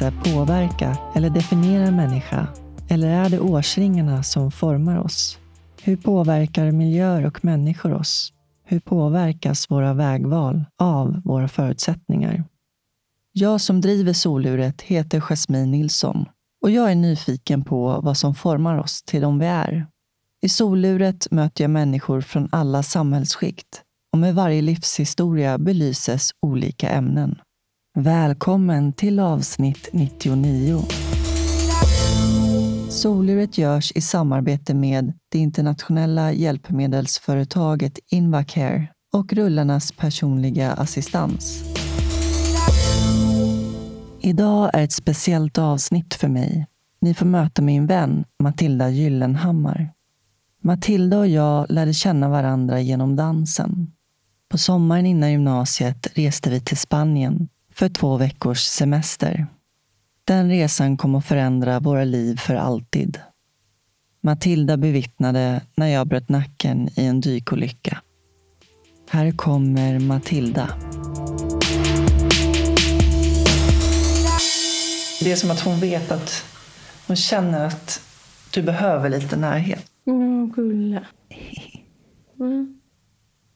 händelse påverka eller definiera en människa? Eller är det årsringarna som formar oss? Hur påverkar miljöer och människor oss? Hur påverkas våra vägval av våra förutsättningar? Jag som driver soluret heter Jasmine Nilsson och jag är nyfiken på vad som formar oss till de vi är. I soluret möter jag människor från alla samhällsskikt och med varje livshistoria belyses olika ämnen. Välkommen till avsnitt 99. Soluret görs i samarbete med det internationella hjälpmedelsföretaget Invacare och rullarnas personliga assistans. Idag är ett speciellt avsnitt för mig. Ni får möta min vän Matilda Gyllenhammar. Matilda och jag lärde känna varandra genom dansen. På sommaren innan gymnasiet reste vi till Spanien för två veckors semester. Den resan kom att förändra våra liv för alltid. Matilda bevittnade när jag bröt nacken i en dykolycka. Här kommer Matilda. Det är som att hon vet att hon känner att du behöver lite närhet. Mm, gulla. Mm.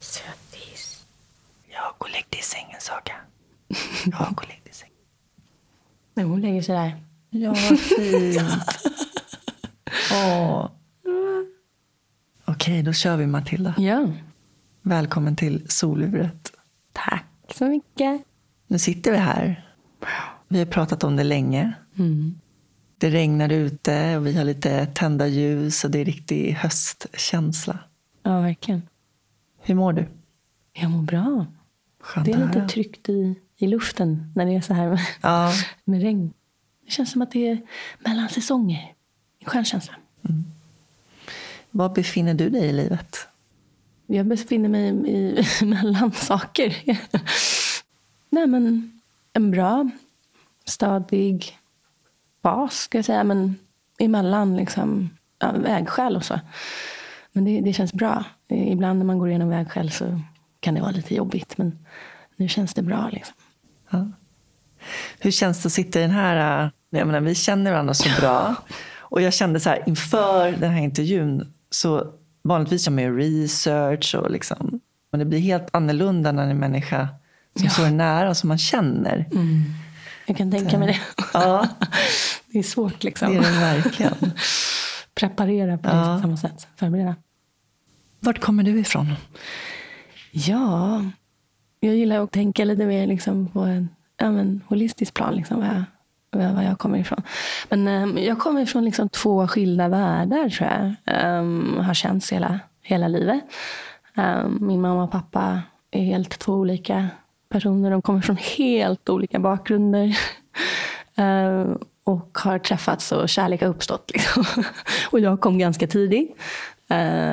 Sötis. Jag går och lägg dig i sängen, Saga. Jag går och lägg dig i sängen. Nej, hon lägger sig där. Ja, vad fint. Åh. Okej, då kör vi Matilda. Ja. Välkommen till soluret. Tack så mycket. Nu sitter vi här. Vi har pratat om det länge. Mm. Det regnar ute och vi har lite tända ljus och det är riktig höstkänsla. Ja, verkligen. Hur mår du? Jag mår bra. Skönt Det är lite tryggt i, i luften när det är så här med, Ja, med regn. Det känns som att det är mellan säsonger. En skön känsla. var befinner du dig i livet? Jag befinner mig i, mellan saker. Nej, men en bra, stadig bas, ska jag säga. Men emellan liksom, ja, vägskäl och så. Men det, det känns bra. Ibland när man går igenom vägskäl så kan det vara lite jobbigt. Men nu känns det bra. Liksom. Ja. Hur känns det att sitta i den här... äh, Jag menar, vi känner varandra så bra. Och jag kände så här inför den här intervjun så vanligtvis gör man ju research och liksom. Men det blir helt annorlunda när en människa som Ja. står nära och som man känner. Jag kan tänka mig det. Ja, Det är svårt liksom. det är det verkligen. Preparera på Ja. samma sätt. Förbereda. Vart kommer du ifrån? Ja, jag gillar att tänka lite mer liksom på en ja, men, holistisk plan. Liksom, vad, jag, vad var jag kommer ifrån. Men um, jag kommer ifrån liksom två skilda världar, tror jag. Um, har känts hela, hela livet. Um, min mamma och pappa är helt två olika personer. De kommer från helt olika bakgrunder. um, och har träffats och kärlek har uppstått. Liksom. och jag kom ganska tidigt.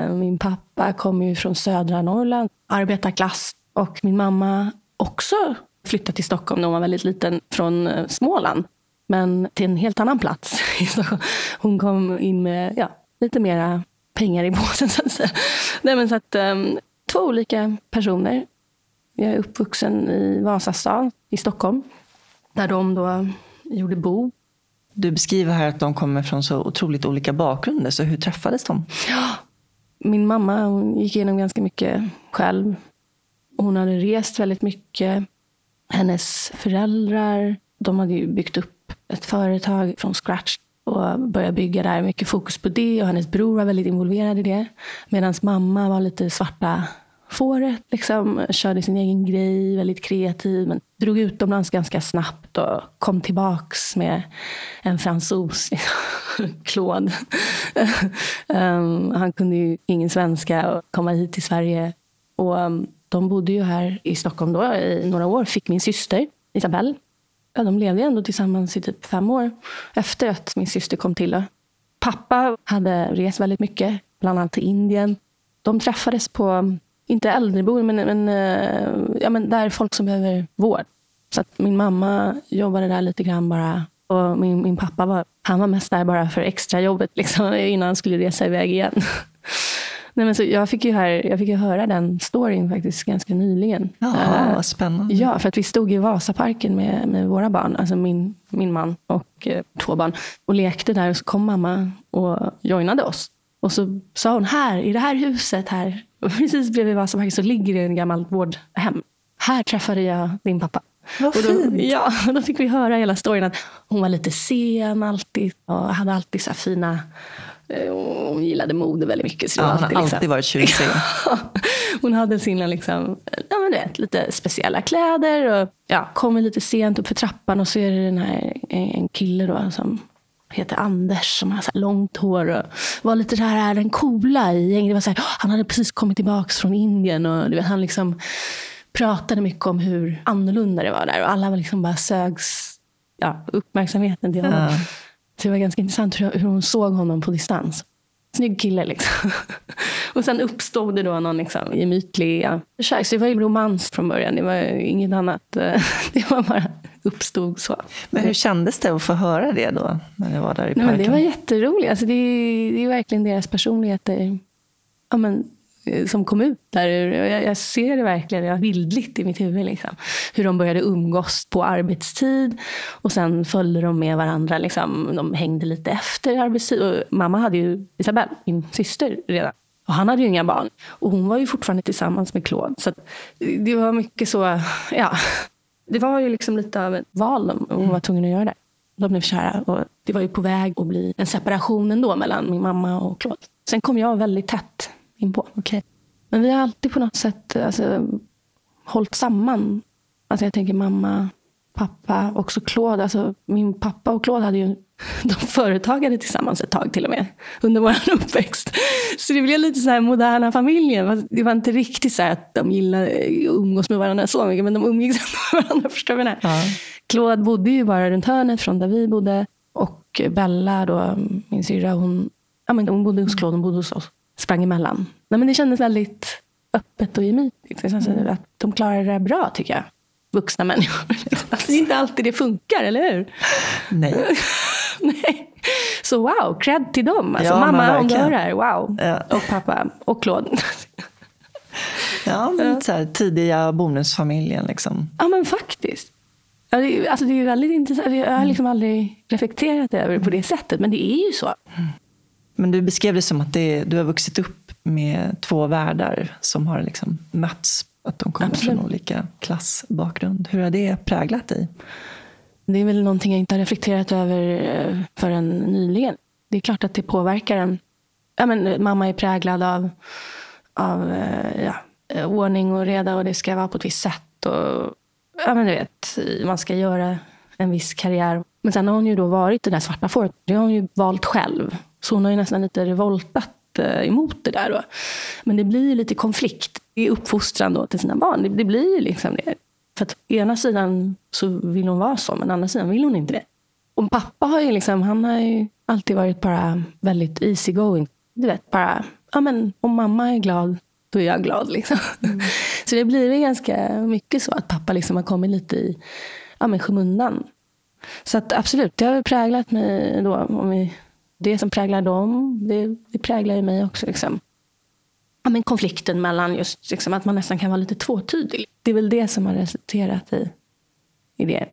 Min pappa kommer ju från södra Norrland, arbetarklass. Och min mamma också flyttade till Stockholm när hon var väldigt liten från eh, Småland. Men till en helt annan plats i Stockholm. Hon kom in med ja, lite mera pengar i påsen så att säga. Nej, men så att, ehm, två olika personer. Jag är uppvuxen i Vasastan i Stockholm. Där de då gjorde bo. Du beskriver här att de kommer från så otroligt olika bakgrunder. Så hur träffades de? Min mamma hon gick igenom ganska mycket själv. Hon hade rest väldigt mycket. Hennes föräldrar de hade ju byggt upp ett företag från scratch och började bygga där. Mycket fokus på det och hennes bror var väldigt involverad i det. Medan mamma var lite svarta fåret. Liksom, körde sin egen grej, väldigt kreativ. Men drog utomlands ganska snabbt och kom tillbaks med en fransos. Liksom, Claude. um, han kunde ju ingen svenska och komma hit till Sverige. Och um, de bodde ju här i Stockholm då i några år. Fick min syster Isabelle. Ja, de levde ju ändå tillsammans i typ fem år efter att min syster kom till. Då. Pappa hade rest väldigt mycket, bland annat till Indien. De träffades på, inte äldreboende, men, men, eh, ja, men där folk som behöver vård. Så att min mamma jobbade där lite grann bara. Och min, min pappa var, han var mest där bara för extrajobbet liksom, innan han skulle resa iväg igen. Nej, men så jag, fick ju här, jag fick ju höra den storyn faktiskt ganska nyligen. Jaha, Eh, vad spännande. Ja, för att vi stod i Vasaparken med, med våra barn, alltså min, min man och eh, två barn, och lekte där. Och så kom mamma och joinade oss. Och så sa hon, här i det här huset här, precis bredvid Vasaparken så ligger det en gammalt vårdhem. Här träffade jag din pappa. Vad och då, fint. Ja, då fick vi höra hela storyn. Att hon var lite sen alltid och hade alltid så fina... eh, Hon gillade mode väldigt mycket. Så Ja, var hon har alltid liksom- alltid varit tjusig. hon hade sina liksom, ja, men vet, lite speciella kläder. Och, ja, kommer lite sent upp för trappan och så är det den här, en kille då, som heter Anders som har så långt hår och var lite det här den coola i gänget. Det var så här, Han hade precis kommit tillbaka från Indien och vet, han liksom pratade mycket om hur annorlunda det var där. Och alla var liksom bara sögs ja, uppmärksamheten till honom. Ja. Så det var ganska intressant hur, hur hon såg honom på distans. Snygg kille liksom. Och sen uppstod det då någon liksom, gemytlig kärlek. Så det var ju romans från början. Det var inget annat. Det var bara uppstod så. Men hur kändes det att få höra det då, när ni var där i Nej, parken? men det var jätteroligt. Alltså, det, är, det är verkligen deras personligheter ja, men, Eh, som kom ut där. Jag, jag ser det verkligen jag, bildligt i mitt huvud. Liksom. Hur de började umgås på arbetstid. Och sen följde de med varandra. Liksom. De hängde lite efter arbetstid. Och mamma hade ju Isabelle, min syster, redan. Och han hade ju inga barn. Och hon var ju fortfarande tillsammans med Claude. Så att eh, det var mycket så, ja. Det var ju liksom lite av ett val de- hon var tvungen att göra där. De blev kära och det var ju på väg att bli en separation ändå mellan min mamma och Claude. Sen kom jag väldigt tätt inpå. Okej. Men vi har alltid på något sätt alltså, hållit samman. Alltså jag tänker mamma, pappa, också Claude. Alltså, min pappa och Claude hade ju de företagade tillsammans ett tag till och med. Under vår uppväxt. Så det blev lite så här moderna familjen. Det var inte riktigt så att de gillade att umgås med varandra så mycket. Men de umgicks med varandra. Förstår du? Ja. Claude bodde ju bara runt hörnet från där vi bodde. Och Bella, då, min syrra, hon, ja, men hon bodde hos Claude, hon bodde hos oss. Sprang emellan. Nej, men det kändes väldigt öppet och gemytligt. Det känns att de klarade det bra, tycker jag. Vuxna människor. Alltså, det är inte alltid det funkar, eller hur? Nej. Nej. Så wow, cred till dem. Alltså, Ja, mamma, om du hör det här, wow. Ja. Och pappa, och Claude. Ja, men så här, tidiga bonusfamiljen liksom. Ja, men faktiskt. Ja, det, alltså, det är väldigt intressant. Jag har liksom aldrig reflekterat över det på det sättet, men det är ju så. Men du beskrev det som att det, du har vuxit upp med två världar som har liksom mötts. Att de kommer Absolut. från olika klassbakgrund. Hur har det präglat dig? Det är väl någonting jag inte har reflekterat över eh, förrän nyligen. Det är klart att det påverkar en. Ja, men, eh, mamma är präglad av, av eh, ja, ordning och reda och det ska vara på ett visst sätt. Och, ja, men du vet, man ska göra en viss karriär. Men sen har hon ju då varit det där svarta fåret. Det har hon ju valt själv. Så hon har ju nästan lite revoltat eh, emot det där. Då. Men det blir ju lite konflikt i uppfostran då till sina barn. Det, det blir ju liksom det. För att å ena sidan så vill hon vara så, men andra sidan vill hon inte det. Och pappa har ju liksom, han har ju alltid varit bara väldigt easy going. Du vet, bara, ja men om mamma är glad, då är jag glad liksom. Så det blir väl ganska mycket så att pappa liksom har kommit lite i ja, men skymundan. Så att absolut, det har präglat mig då. Om vi, det som präglar dem, det, det präglar ju mig också. Liksom. Ja, men konflikten mellan just liksom, att man nästan kan vara lite tvåtydig. Det är väl det som har resulterat i, i det.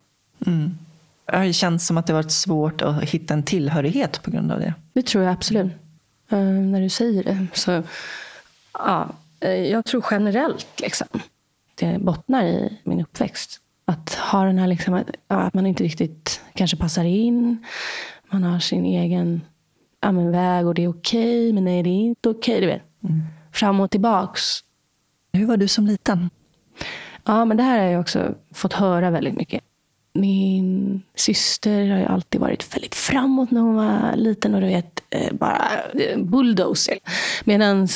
Mm. Det har ju känts som att det varit svårt att hitta en tillhörighet på grund av det. Det tror jag absolut. Eh, när du säger det. Så, ja, eh, jag tror generellt liksom, det bottnar i min uppväxt. Att ha den här, liksom, att, ja, att man inte riktigt kanske passar in. Man har sin egen ja, men väg och det är okej, men nej det är inte okej. Du vet. Fram och tillbaks. Hur var du som liten? Ja, men det här har jag också fått höra väldigt mycket. Min syster har ju alltid varit väldigt framåt när hon var liten och du vet, eh, bara eh, bulldozer. Medan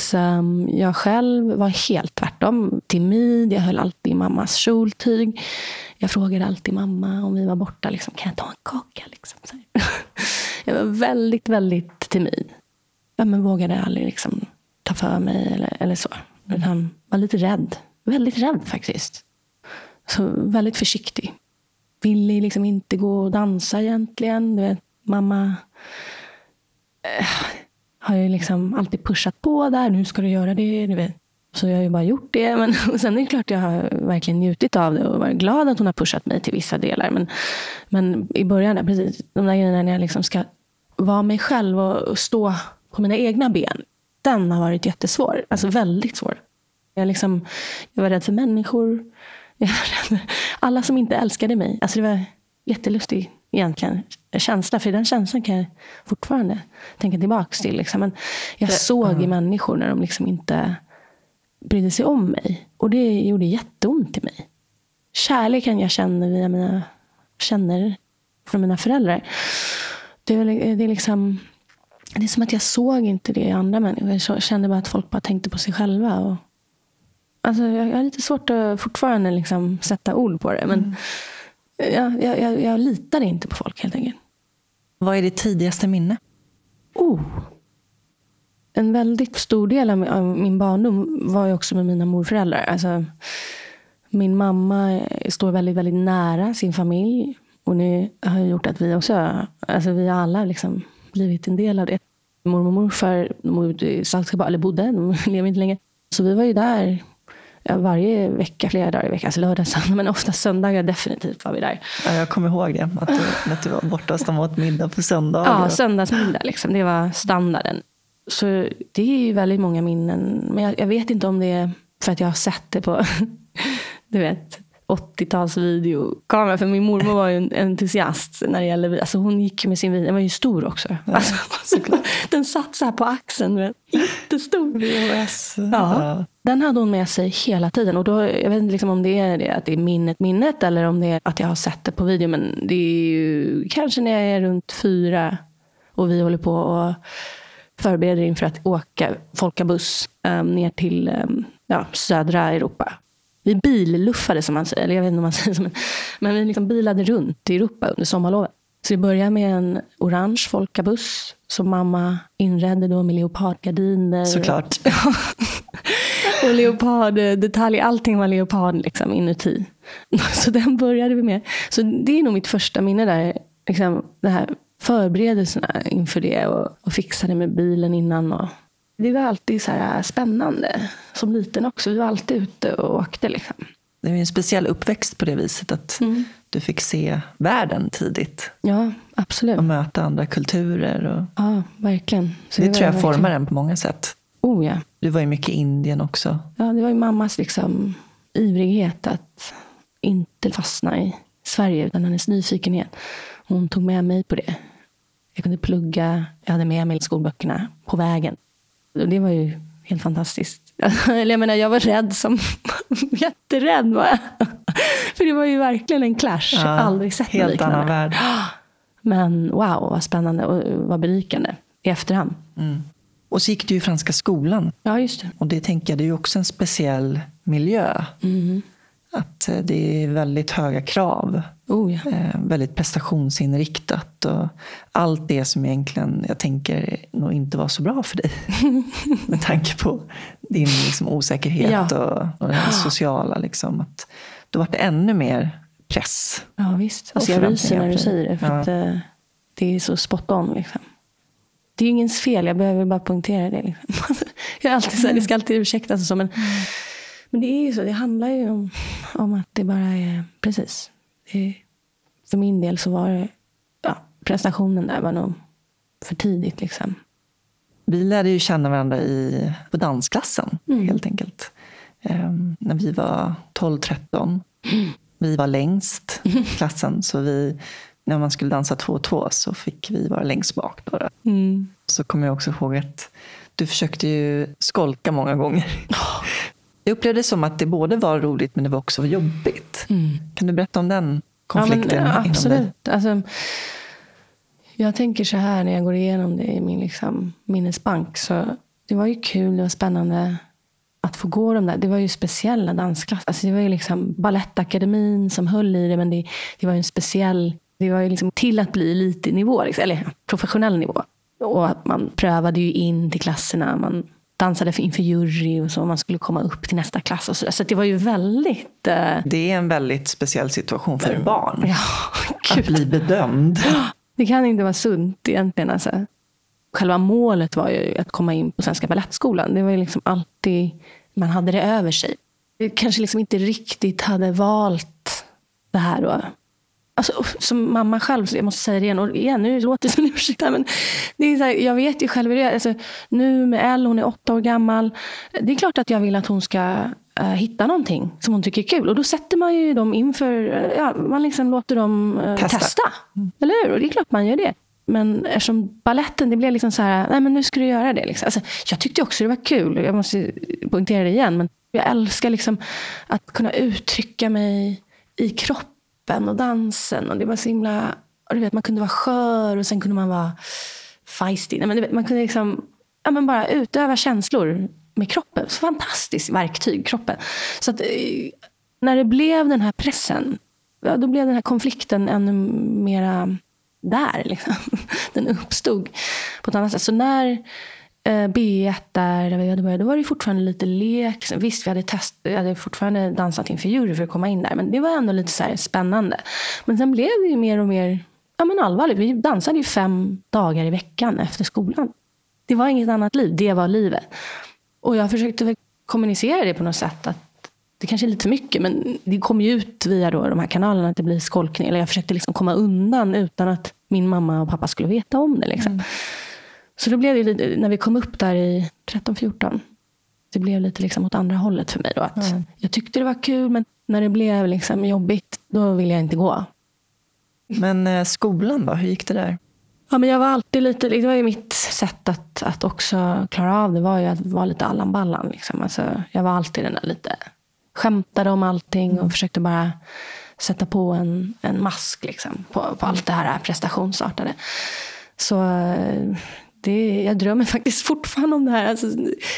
jag själv var helt tvärtom. Timid, jag höll alltid i mammas kjoltyg. Jag frågade alltid mamma om vi var borta, liksom, kan jag ta en kaka? Liksom, så. Jag var väldigt, väldigt timid. Ja, men vågade aldrig liksom, ta för mig eller, eller så. Utan var lite rädd. Väldigt rädd faktiskt. Så väldigt försiktig. Ville liksom inte gå och dansa egentligen. Du vet, mamma äh, har ju liksom alltid pushat på där. Nu ska du göra det. Du vet. Så jag har ju bara gjort det. Men och sen är det klart jag har verkligen njutit av det och varit glad att hon har pushat mig till vissa delar. Men, men i början, precis, de där grejerna när jag liksom ska vara mig själv och stå på mina egna ben. Den har varit jättesvår. Alltså väldigt svår. Jag, liksom, jag var rädd för människor. Alla som inte älskade mig. Alltså det var jättelustigt egentligen känsla. För den känslan kan jag fortfarande tänka tillbaka till. Liksom. Men jag såg i människor när de liksom inte brydde sig om mig. Och det gjorde jätteont i mig. Kärleken jag känner via mina känner från mina föräldrar. Det är, det är liksom det är som att jag såg inte det i andra människor. Jag kände bara att folk bara tänkte på sig själva. Och, alltså, jag, har lite svårt att fortfarande liksom sätta ord på det. Men mm. jag, jag, jag, jag litade inte på folk helt enkelt. Vad är ditt tidigaste minne? Oh. En väldigt stor del av min barndom var ju också med mina morföräldrar. Alltså, min mamma står väldigt, väldigt nära sin familj. Och det har gjort att vi också, alltså vi alla liksom blivit en del av det. Mormor och morfar eller bodde, de lever inte längre. Så vi var ju där varje vecka, flera dagar i veckan. Alltså lördag, söndag, men ofta söndagar definitivt var vi där. Ja, jag kommer ihåg det, att du, att du var borta hos dem åt middag på söndagar. Ja, söndagsmiddag. Liksom. Det var standarden. Så det är ju väldigt många minnen. Men jag, jag vet inte om det är för att jag har sett det på du vet, 80-tals videokamera. För min mormor var ju en entusiast när det gäller alltså Hon gick med sin video. Den var ju stor också. Ja. Alltså, den satt så här på axeln. Jättestor. VHS. Ja. Den hade hon med sig hela tiden. Och då, jag vet inte liksom om det är det, att det är minnet minnet eller om det är att jag har sett det på video. Men det är ju kanske när jag är runt fyra och vi håller på och förbereder inför att åka folkabuss um, ner till um, ja, södra Europa. Vi billuffade som man säger, eller jag vet inte om man säger så, men, vi liksom bilade runt i Europa under sommarlovet. Så det började med en orange folkabuss som mamma inredde då med leopardgardiner. Såklart. och leoparddetaljer, allting var leopard liksom inuti. Så den började vi med. Så det är nog mitt första minne där. Liksom, det här förberedelserna inför det och, och fixade med bilen innan. Och det var alltid så här spännande som liten också. Vi var alltid ute och åkte. Liksom. Det är en speciell uppväxt på det viset att mm. du fick se världen tidigt. Ja, absolut. Och möta andra kulturer. Och... Ja, verkligen. Så det, det tror jag verkligen... formar en på många sätt. Oh, ja. Du var ju mycket i Indien också. Ja, det var ju mammas liksom, ivrighet att inte fastna i Sverige, utan hennes nyfikenhet. Hon tog med mig på det. Jag kunde plugga, jag hade med mig skolböckerna på vägen. Och det var ju helt fantastiskt. jag menar, jag var rädd som... jätterädd var jag. För det var ju verkligen en clash. Ja, Aldrig sett Helt liknande. annan värld. Men wow, vad spännande och vad berikande i efterhand. Mm. Och så gick du i Franska skolan. Ja, just det. Och det tänker jag, det är ju också en speciell miljö. Mm. Att det är väldigt höga krav. Oh, ja. eh, väldigt prestationsinriktat. Och allt det som egentligen jag tänker nog inte var så bra för dig. med tanke på din liksom, osäkerhet ja. och, och det sociala. Liksom, att då var det ännu mer press. Ja visst. Alltså, jag ryser när du säger det. För ja. att, eh, det är så spot on. Liksom. Det är ingens fel, jag behöver bara poängtera det. Liksom. jag är alltid så här, det ska alltid ursäktas. Men, mm. men det är ju så, det handlar ju om, om att det bara är precis. Det, för min del så var det, ja, prestationen där var nog för tidigt. Liksom. Vi lärde ju känna varandra i, på dansklassen mm. helt enkelt. Um, när vi var 12-13. Mm. Vi var längst i klassen. Så vi, när man skulle dansa två och två så fick vi vara längst bak. Då. Mm. Så kommer jag också ihåg att du försökte ju skolka många gånger. Jag upplevde det som att det både var roligt men det var också jobbigt. Mm. Kan du berätta om den konflikten? Ja, men, absolut. Alltså, jag tänker så här när jag går igenom det i min liksom, minnesbank. Så det var ju kul, det var spännande att få gå de där. Det var ju speciella dansklasser. Alltså, det var ju liksom Balettakademin som höll i det. Men det, det var ju en speciell, det var ju liksom till att bli elitnivå, liksom, eller professionell nivå. Och att man prövade ju in till klasserna. Man dansade inför jury och så. Man skulle komma upp till nästa klass. Och så, så det var ju väldigt... Eh... Det är en väldigt speciell situation för barn. Ja, att bli bedömd. Det kan inte vara sunt egentligen. Alltså. Själva målet var ju att komma in på Svenska Balettskolan. Det var ju liksom alltid, man hade det över sig. Jag kanske liksom inte riktigt hade valt det här då. Alltså, som mamma själv, jag måste säga det igen, och igen nu låter det som ursäkt, men det är så här, jag vet ju själv hur det. Alltså, nu med Elle, hon är åtta år gammal. Det är klart att jag vill att hon ska uh, hitta någonting som hon tycker är kul. Och då sätter man ju dem inför, uh, ja, man liksom låter dem uh, testa. testa. Mm. Eller hur? Och det är klart man gör det. Men eftersom balletten, det blev liksom så här, nej men nu ska du göra det. Liksom. Alltså, jag tyckte också det var kul, jag måste poängtera det igen. Men jag älskar liksom att kunna uttrycka mig i kroppen och dansen. Och det var så himla, och du vet, man kunde vara skör och sen kunde man vara feisty. Nej, men vet, man kunde liksom, ja, men bara utöva känslor med kroppen. Så fantastiskt verktyg, kroppen. Så att, eh, när det blev den här pressen, ja, då blev den här konflikten ännu mera där. Liksom. Den uppstod på ett annat sätt. Så när Eh, B1 där, där vi hade börjat, då var det fortfarande lite lek. Visst, vi hade, test, vi hade fortfarande dansat inför jury för att komma in där. Men det var ändå lite så spännande. Men sen blev det ju mer och mer ja, men allvarligt. Vi dansade ju fem dagar i veckan efter skolan. Det var inget annat liv. Det var livet. Och jag försökte kommunicera det på något sätt. Att det kanske är lite för mycket, men det kom ju ut via då de här kanalerna att det blir skolkning. Eller jag försökte liksom komma undan utan att min mamma och pappa skulle veta om det. Liksom. Mm. Så då blev det när vi kom upp där i 13-14, det blev lite liksom åt andra hållet för mig. Då, att mm. Jag tyckte det var kul, men när det blev liksom jobbigt, då ville jag inte gå. Men eh, skolan då, hur gick det där? Ja, men jag var alltid lite, det var ju mitt sätt att, att också klara av det, var ju att vara lite Allan Ballan. Liksom. Alltså, jag var alltid den där lite, skämtade om allting och försökte bara sätta på en, en mask liksom, på, på allt det här prestationsartade. Så det, jag drömmer faktiskt fortfarande om det här. Alltså,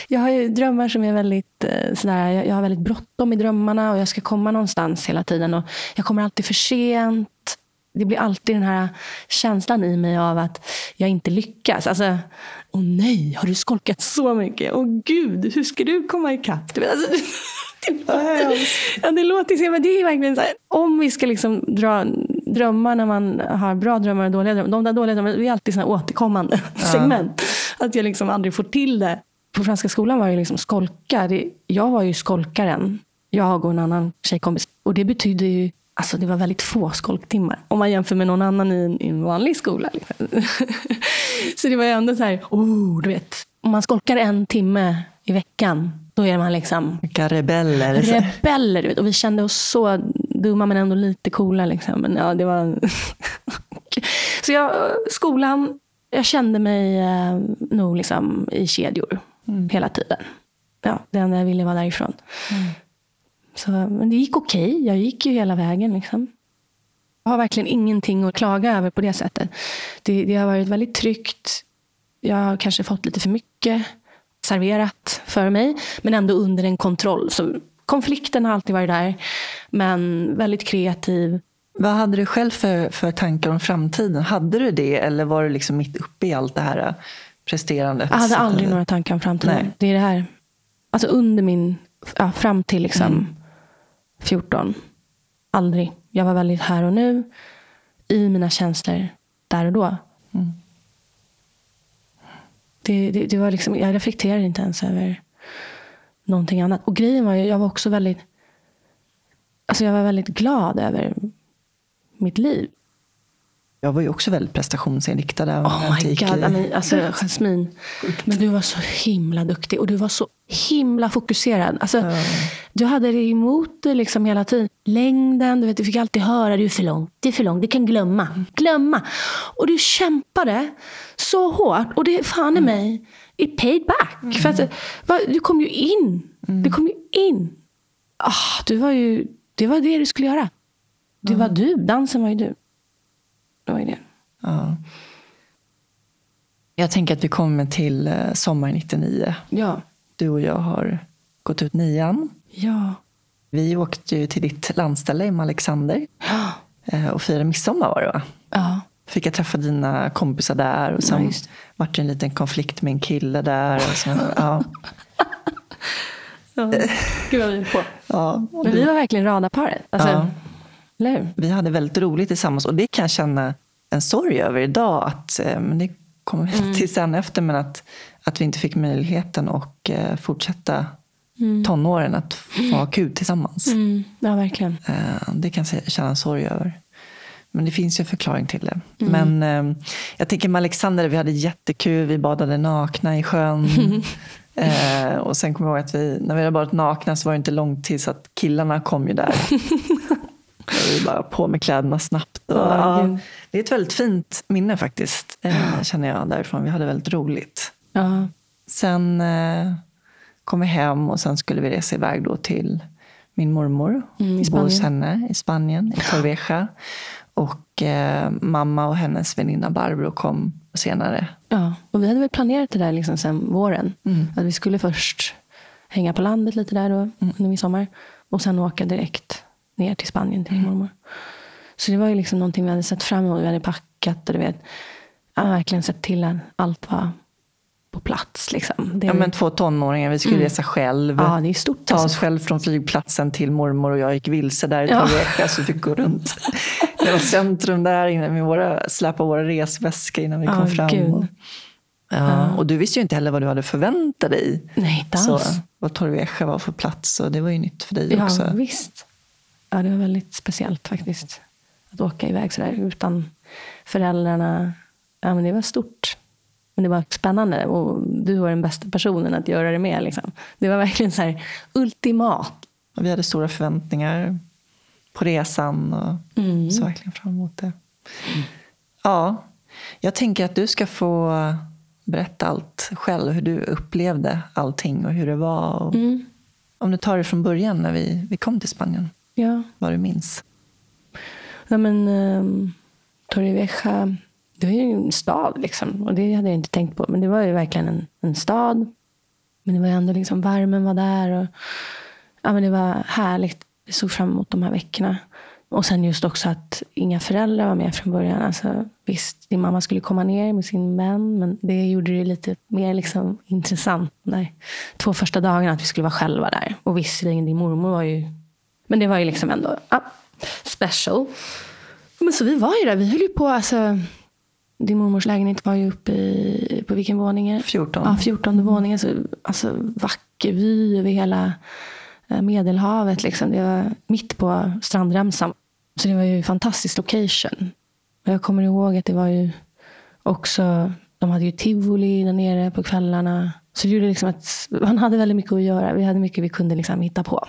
jag har ju drömmar som är väldigt eh, sådär, jag, jag har väldigt bråttom i drömmarna och jag ska komma någonstans hela tiden. Och jag kommer alltid för sent. Det blir alltid den här känslan i mig av att jag inte lyckas. Alltså, åh nej, har du skolkat så mycket? Åh gud, hur ska du komma ikapp? Alltså, ja, det låter men det är verkligen så här, om vi ska liksom dra drömmar när man har bra drömmar och dåliga drömmar. De där dåliga drömmarna är alltid såna återkommande ja. segment. Att jag liksom aldrig får till det. På Franska skolan var det liksom skolka. Jag var ju skolkaren. Jag och en annan tjejkompis. Och det betyder ju Alltså det var väldigt få skolktimmar. Om man jämför med någon annan i en, i en vanlig skola. Liksom. så det var ju ändå så här, oh, du vet. Om man skolkar en timme i veckan då är man liksom... Vilka rebeller. Rebeller, du vet. Och vi kände oss så dumma men ändå lite coola. Liksom. Men ja, det var... så jag, skolan, jag kände mig eh, nog liksom i kedjor mm. hela tiden. Ja, det enda jag ville var därifrån. Mm. Så, men det gick okej. Okay. Jag gick ju hela vägen. Liksom. Jag har verkligen ingenting att klaga över på det sättet. Det, det har varit väldigt tryggt. Jag har kanske fått lite för mycket serverat för mig, men ändå under en kontroll. Så konflikten har alltid varit där, men väldigt kreativ. Vad hade du själv för, för tankar om framtiden? Hade du det eller var du liksom mitt uppe i allt det här presterandet? Jag hade aldrig några tankar om framtiden. Nej. Det är det här. Alltså under min, ja, fram till liksom mm. 14. Aldrig. Jag var väldigt här och nu. I mina känslor där och då. Mm. Det, det, det, var liksom, jag reflekterade inte ens över någonting annat. Och grejen var ju, jag var också väldigt, alltså jag var väldigt glad över mitt liv. Jag var ju också väldigt prestationsinriktad. Oh my god, I alltså Jasmin. Men du var så himla duktig och du var så himla fokuserad. Alltså, mm. Du hade det emot dig liksom hela tiden. Längden, du, vet, du fick alltid höra du är för lång, det är för lång, du kan glömma. Glömma. Och du kämpade så hårt. Och det fan i mm. mig, it paid back. Mm. För att, va, du kom ju in. Mm. Du kom ju in. Ah, du var ju, det var det du skulle göra. Det var du. Dansen var ju du. Det var ju det. Ja. Jag tänker att vi kommer till eh, sommar 99. Ja. Du och jag har gått ut nian. Ja. Vi åkte ju till ditt landställe i Alexander. Ja. Eh, och firade midsommar var det va? Ja. Fick jag träffa dina kompisar där. Och sen ja, vart det en liten konflikt med en kille där. Och sen, ja. ja. Gud vad vi på. Ja. Men vi var verkligen radarparet. Alltså, ja. Vi hade väldigt roligt tillsammans och det kan jag känna en sorg över idag. Att, eh, men det kommer vi Mm. till sen efter, men att, att vi inte fick möjligheten att eh, fortsätta Mm. tonåren att få ha kul tillsammans. Mm. Ja, verkligen. Eh, Det kan jag känna sorg över. Men det finns ju en förklaring till det. Mm. Men eh, jag tänker med Alexander, vi hade jättekul. Vi badade nakna i sjön. eh, och sen kommer jag ihåg att vi, när vi hade badat nakna så var det inte långt tills att killarna kom ju där. vi bara på med kläderna snabbt. Och, Ja, det är ett väldigt fint minne faktiskt, eh, känner jag därifrån. Vi hade väldigt roligt. Ja. Sen eh, kom vi hem och sen skulle vi resa iväg då till min mormor. Mm, i bo hos Spanien. henne i Spanien, i Torrevieja. Och eh, mamma och hennes väninna Barbro kom senare. ja. Och vi hade väl planerat det där liksom sen våren. Mm. Att vi skulle först hänga på landet lite där då, under midsommar. Och sen åka direkt ner till Spanien till min Mm. mormor. Så det var ju liksom någonting vi hade sett fram emot. Vi hade packat och du vet, verkligen sett till att allt var på plats. Liksom. Det, Ja, men två tonåringar, vi skulle resa själv. ja, det är stort. Ta oss Alltså. själv från flygplatsen till mormor och jag gick vilse där i Ja. Torrevieja så vi fick gå runt hela centrum där innan med våra, släpa våra resväskor innan vi kom fram. gud. Och, ja, och du visste ju inte heller vad du hade förväntat dig. Nej, inte Så, alls. vad Torrevieja var för plats och det var ju nytt för dig Ja, också. visst. Ja, det var väldigt speciellt faktiskt. Att åka iväg sådär utan föräldrarna. Ja, men det var stort. Men det var spännande och du var den bästa personen att göra det med. Liksom. Det var verkligen så här ultimat. Och vi hade stora förväntningar på resan och Mm. så verkligen fram emot det. Ja, jag tänker att du ska få berätta allt själv, hur du upplevde allting och hur det var. Och Mm. Om du tar det från början när vi, vi kom till Spanien, Ja. vad du minns. Ja, men um, Torrevieja, det var ju en stad liksom. Och det hade jag inte tänkt på. Men det var ju verkligen en, en stad. Men det var ju ändå liksom, värmen var där. Och, ja, men det var härligt. Jag såg fram emot de här veckorna. Och sen just också att inga föräldrar var med från början. Alltså, visst, din mamma skulle komma ner med sin vän. Men det gjorde det lite mer liksom, intressant. Där. Två första dagarna att vi skulle vara själva där. Och visserligen din mormor var ju... Men det var ju liksom ändå ja, special. Men så vi var ju där. Vi höll ju på. Alltså, din mormors lägenhet var ju uppe i... På vilken våning? är det? 14. Ja, 14 våningen. Så, alltså, vacker vy över hela eh, Medelhavet. Liksom. Det var mitt på strandremsan. Så det var ju en fantastisk location. Och jag kommer ihåg att det var ju också... De hade ju tivoli där nere på kvällarna. Så det gjorde liksom att man hade väldigt mycket att göra. Vi hade mycket vi kunde liksom hitta på.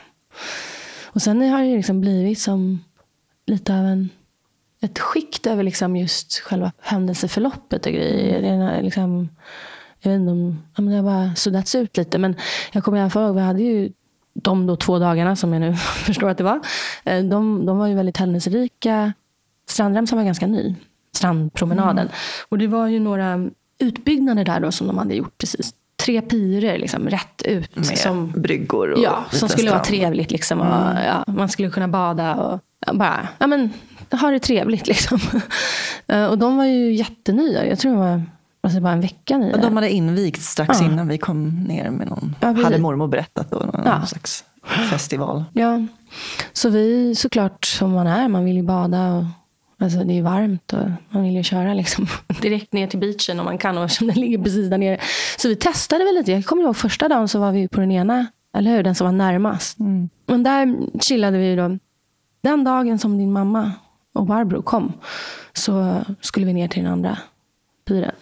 Och sen har det ju liksom blivit som lite av en, ett skikt över liksom just själva händelseförloppet och grejer. Det är liksom, jag vet inte om ja, men det har bara suddats ut lite. Men jag kommer i alla fall ihåg, vi hade ju de då två dagarna som jag nu förstår att det var. eh, De, de var ju väldigt händelserika. Strandremsan var ganska ny. Strandpromenaden. Och det var ju några utbyggnader där då som de hade gjort precis. Tre pirer liksom rätt ut. Med som, bryggor och Ja, som skulle vara strand. trevligt. Liksom, och, ja, man skulle kunna bada och bara ja, men, ha det trevligt. Liksom. Eh, och de var ju jättenya. Jag tror de var alltså, bara en vecka nya. De hade invigt strax Ja. innan vi kom ner med någon, Ja, hade mormor berättat då, någon Ja. slags festival. Ja, så vi såklart som man är, man vill ju bada och alltså, det är varmt och man vill ju köra liksom, direkt ner till beachen om man kan och eftersom den ligger precis där nere. Så vi testade väl lite. Jag kommer ihåg första dagen så var vi på den ena, eller hur? Den som var närmast. Mm. Men där chillade vi då. Den dagen som din mamma och Barbro kom så skulle vi ner till den andra piren.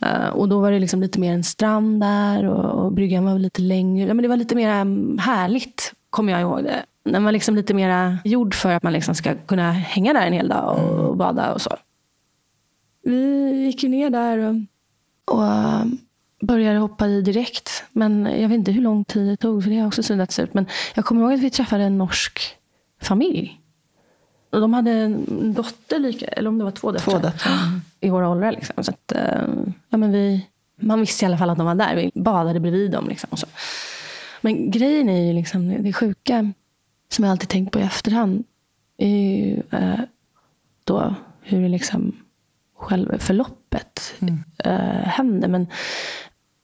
Eh, och då var det liksom lite mer en strand där och, och bryggan var lite längre. Ja, men det var lite mer um, härligt, kommer jag ihåg det. Den var liksom lite mer gjord för att man liksom ska kunna hänga där en hel dag och, och bada och så. Vi gick ju ner där och, och eh, började hoppa i direkt. Men jag vet inte hur lång tid det tog, för det har också suddats ut. Men jag kommer ihåg att vi träffade en norsk familj. Och de hade en dotter, lika, eller om det var två döttrar Två döttrar. i våra åldrar. Liksom. Så att, eh, ja, men vi, man visste i alla fall att de var där. Vi badade bredvid dem. Liksom, så. Men grejen är ju liksom, det sjuka, som jag alltid tänkt på i efterhand, är ju eh, då hur liksom själva förloppet eh, hände. Men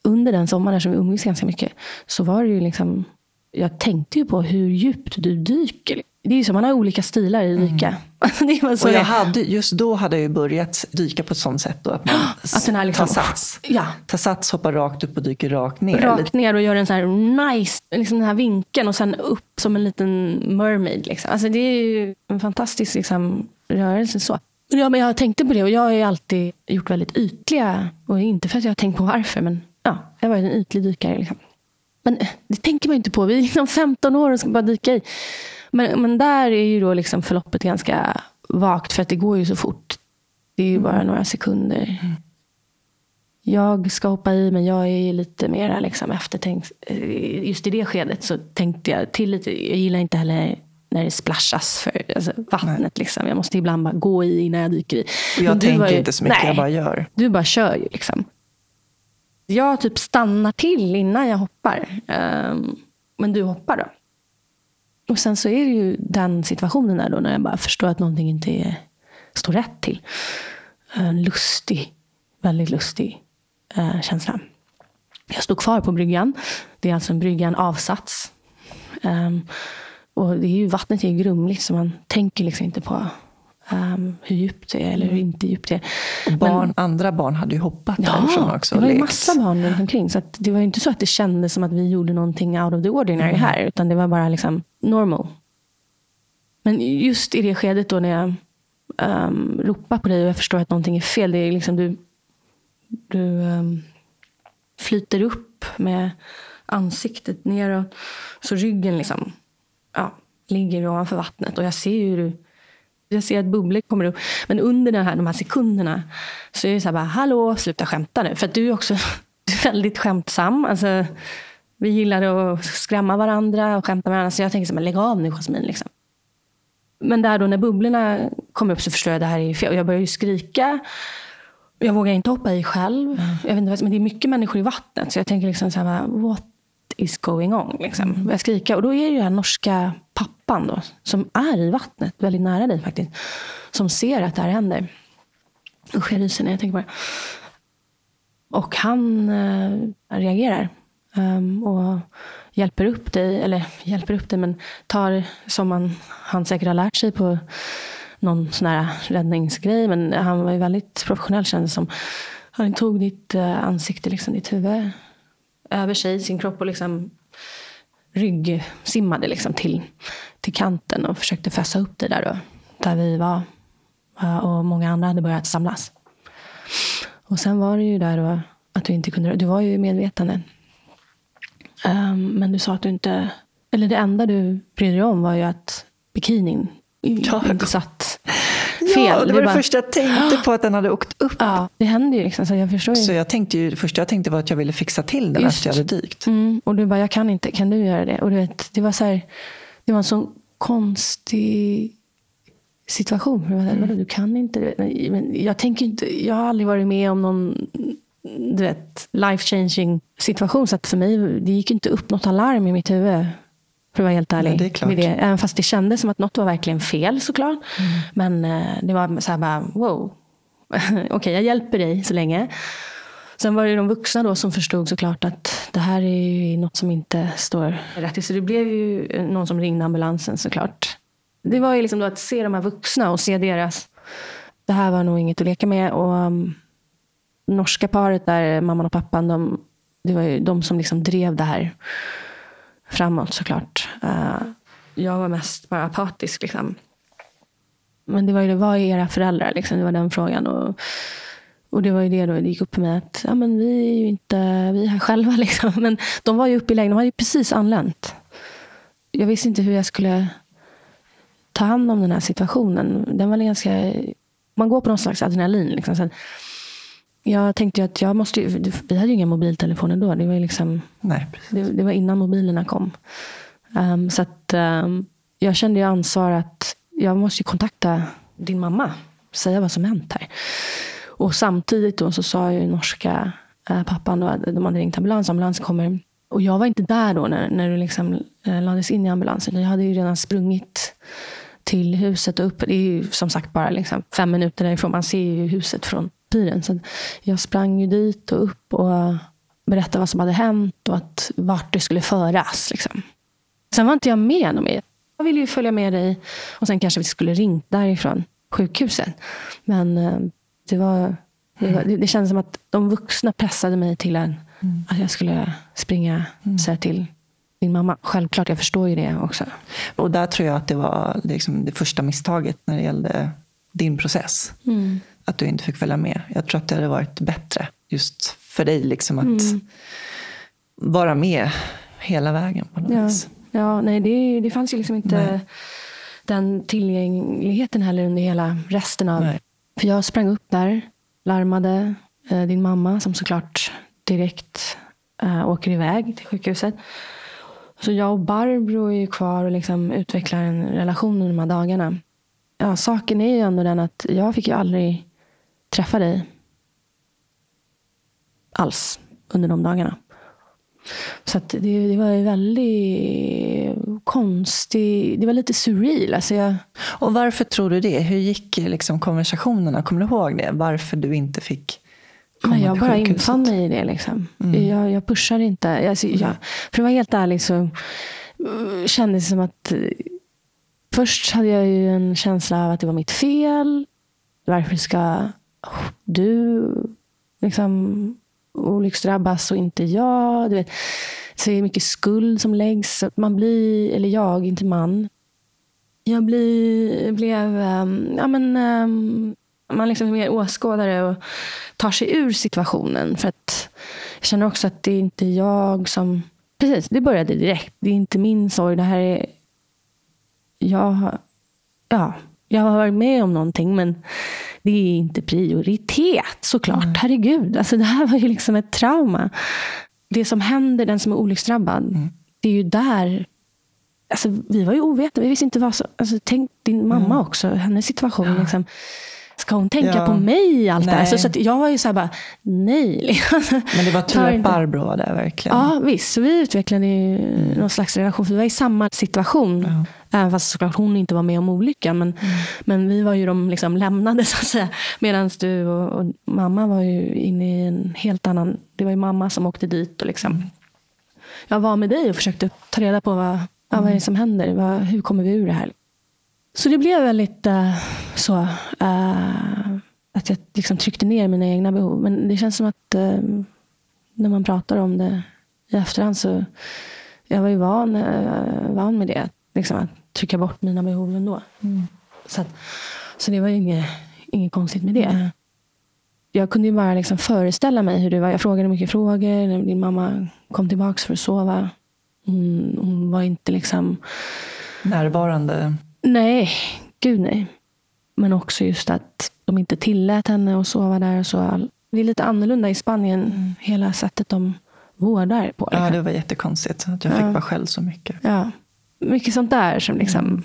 under den sommaren som vi umgicks ganska mycket så var det ju liksom, jag tänkte ju på hur djupt du dyker det är ju så, man har olika stilar i dyka. Mm. det var så och jag hade, just då hade jag ju börjat dyka på ett sånt sätt då, att man att den här liksom, tar sats. Ja. Tar sats, hoppar rakt upp och dyker rakt ner. Rakt ner och gör en så här nice, liksom den här vinkeln och sen upp som en liten mermaid. Liksom. Alltså det är ju en fantastisk liksom, rörelse. så. Ja, men jag tänkte på det och jag har ju alltid gjort väldigt ytliga, och inte för att jag har tänkt på varför, men ja, jag har varit en ytlig dykare. Liksom. Men eh, det tänker man inte på. Vi är liksom 15 år och ska bara dyka i. Men, men där är ju då liksom förloppet ganska vagt för att det går ju så fort. Det är ju bara några sekunder. Mm. Jag ska hoppa i men jag är lite mer liksom eftertänkt. Eh, just i det skedet så tänkte jag till lite. Jag gillar inte heller när det splashas för alltså, vattnet. Liksom. Jag måste ibland bara gå i innan jag dyker i. Och jag tänker ju, inte så mycket, nej, jag bara gör. Du bara kör ju. Liksom. Jag typ stannar till innan jag hoppar. Um, men du hoppar då. Och sen så är det ju den situationen där då när jag bara förstår att någonting inte är, står rätt till. En lustig, väldigt lustig uh, känsla. Jag stod kvar på bryggan. Det är alltså en brygga, en avsats. Um, och det är ju, vattnet är grumligt så man tänker liksom inte på um, hur djupt det är eller hur mm. inte djupt det är. Och barn, Men, andra barn hade ju hoppat ja, därifrån också. det var ju massa barn runt omkring. Så det var inte så att det kändes som att vi gjorde någonting out of the ordinary mm. här. Utan det var bara liksom normal. Men just i det skedet då när jag um, ropar på dig och jag förstår att någonting är fel. Det är liksom du, du um, flyter upp med ansiktet neråt. Så ryggen liksom ja, ligger ovanför vattnet. Och jag ser ju du, jag ser att bubblor kommer upp. Men under den här, de här sekunderna så är det så här bara, hallå, sluta skämta nu. För att du är också du är väldigt skämtsam. Alltså, vi gillar att skrämma varandra och skämta med varandra. Så jag tänker så här, lägg av nu Jasmin. Liksom. Men där då när bubblorna kommer upp så förstår jag att det här är fel. Jag börjar ju skrika. Jag vågar inte hoppa i själv. Mm. Jag vet inte, men det är mycket människor i vattnet. Så jag tänker liksom så här, what is going on? Liksom. Mm. Jag skriker. Och då är det ju den här norska pappan då, som är i vattnet, väldigt nära dig faktiskt. Som ser att det här händer. Usch, jag ryser när jag tänker på det. Och han äh, reagerar. Um, och hjälper upp dig, eller hjälper upp dig, men tar som man, han säkert har lärt sig på någon sån här räddningsgrej. Men han var ju väldigt professionell kändes som. Han tog ditt uh, ansikte, liksom, ditt huvud över sig, sin kropp och liksom ryggsimmade liksom till, till kanten och försökte fästa upp det där då, där vi var. Eh, och många andra hade börjat samlas. Och sen var det ju där då att du inte kunde, du var ju medvetande. Um, men du sa att du inte, eller det enda du brydde dig om var ju att bikinin ja, inte satt fel. Ja, det var det, bara, första jag tänkte på, att den hade åkt upp. Ja, det hände ju. Liksom, så jag förstår ju. Så jag tänkte ju, det första jag tänkte var att jag ville fixa till den Just. efter jag hade dykt. Mm, och du bara, jag kan inte, kan du göra det? Och du vet, det var så här, det var en sån konstig situation. Mm. Du kan inte. Men jag, tänker inte. jag har aldrig varit med om någon du vet, life changing situation. Så att för mig det gick inte upp något alarm i mitt huvud. För att vara helt ärlig. Ja, det är. Det. Även fast det kändes som att något var verkligen fel såklart. Mm. Men eh, det var så här bara, wow. Okej, okay, jag hjälper dig så länge. Sen var det de vuxna då som förstod såklart att det här är ju något som inte står rätt till. Så det blev ju någon som ringde ambulansen såklart. Det var ju liksom då att se de här vuxna och se deras... Det här var nog inget att leka med. Och um, norska paret där, mamman och pappan, de, det var ju de som liksom drev det här framåt såklart. Uh, jag var mest bara apatisk. Liksom. Men det var ju vad är era föräldrar? Liksom, det var den frågan. Och, och det var ju det då, det gick upp för mig att ja, men vi är ju inte vi är här själva. Liksom. Men de var ju uppe i lägenheten, de hade ju precis anlänt. Jag visste inte hur jag skulle ta hand om den här situationen. Den var ganska, man går på någon slags adrenalin. Liksom. Sen, jag tänkte att jag måste ju, vi hade ju inga mobiltelefoner då. Det var, liksom, Nej, det, det, var innan mobilerna kom. Um, så att um, jag kände ju ansvar att jag måste kontakta din mamma. Säga vad som hänt här. Och samtidigt då så sa ju norska uh, pappan då, att de hade ringt ambulans. Ambulans kommer. Och jag var inte där då när, när du liksom uh, lades in i ambulansen. Jag hade ju redan sprungit till huset och upp. Det är ju som sagt bara liksom fem minuter därifrån. Man ser ju huset från piren. Så jag sprang ju dit och upp och berättade vad som hade hänt och att vart det skulle föras. Liksom. Sen var inte jag med någon mer. jag ville ju följa med dig. Och sen kanske vi skulle ringt därifrån sjukhuset. Men eh, det var det, var, det, kändes som att de vuxna pressade mig till en, mm. att jag skulle springa och säga till din mamma. Självklart, jag förstår ju det också. Och där tror jag att det var liksom det första misstaget när det gällde din process. Mm. Att du inte fick följa med. Jag tror att det hade varit bättre just för dig liksom att mm. vara med hela vägen på något ja. vis. Ja, nej, det, det fanns ju liksom inte nej. den tillgängligheten heller under hela resten av... Nej. För jag sprang upp där, larmade eh, din mamma som såklart direkt eh, åker iväg till sjukhuset. Så jag och Barbro är ju kvar och liksom utvecklar en relation under de här dagarna. Ja, saken är ju ändå den att jag fick ju aldrig träffa dig alls under de dagarna. Så det, det, var väldigt konstigt. Det var lite surreal. Alltså jag... Och varför tror du det? Hur gick liksom konversationerna? Kommer du ihåg det? Varför du inte fick men jag bara infann mig i det. Liksom. Mm. Jag, jag pushade inte. Alltså, jag, för att vara helt ärlig så kändes det som att först hade jag ju en känsla av att det var mitt fel. Varför ska du liksom olycksdrabbas och inte jag? Du vet. Så det är mycket skuld som läggs. Man blir, eller jag, inte man. Jag blir, blev um, ja, men, um, man liksom är mer åskådare och tar sig ur situationen. För att jag känner också att det är inte jag som... Precis, det började direkt. Det är inte min sorg. Det här är... Jag, ja, jag har varit med om någonting, men det är inte prioritet såklart. Mm. Herregud, alltså det här var ju liksom ett trauma. Det som händer den som är olycksdrabbad, mm. det är ju där Alltså, vi var ju ovetande. Vi visste inte vad som... Alltså, tänk din mamma mm. också, hennes situation. Ja. Liksom ska hon tänka ja. på mig i allt det här? Så, så jag var ju så här bara, nej. Men det var tur att Barbro var där verkligen. Ja, visst. Så vi utvecklade ju mm. någon slags relation. För vi var i samma situation. Ja. Även fast såklart hon inte var med om olyckan. Men, mm. men vi var ju de liksom lämnade så att säga. Medan du och, och, mamma var ju inne i en helt annan... Det var ju mamma som åkte dit. Och liksom, mm. Jag var med dig och försökte ta reda på vad, ja, vad är det mm. som händer. Vad, hur kommer vi ur det här? Så det blev väldigt uh, så. Uh, att jag liksom tryckte ner mina egna behov. Men det känns som att uh, när man pratar om det i efterhand så jag var ju van, van med det. Liksom, att trycka bort mina behov ändå. Mm. Så, att, så det var ju inget, inget konstigt med det. Jag kunde ju bara liksom föreställa mig hur det var. Jag frågade mycket frågor. Din mamma kom tillbaka för att sova. Hon, hon var inte liksom... Närvarande? Nej, gud nej. Men också just att de inte tillät henne att sova där. Och så. Det är lite annorlunda i Spanien, mm. hela sättet de vårdar på. Ja, det var jättekonstigt att jag fick vara själv så mycket. Ja, mycket sånt där som liksom mm.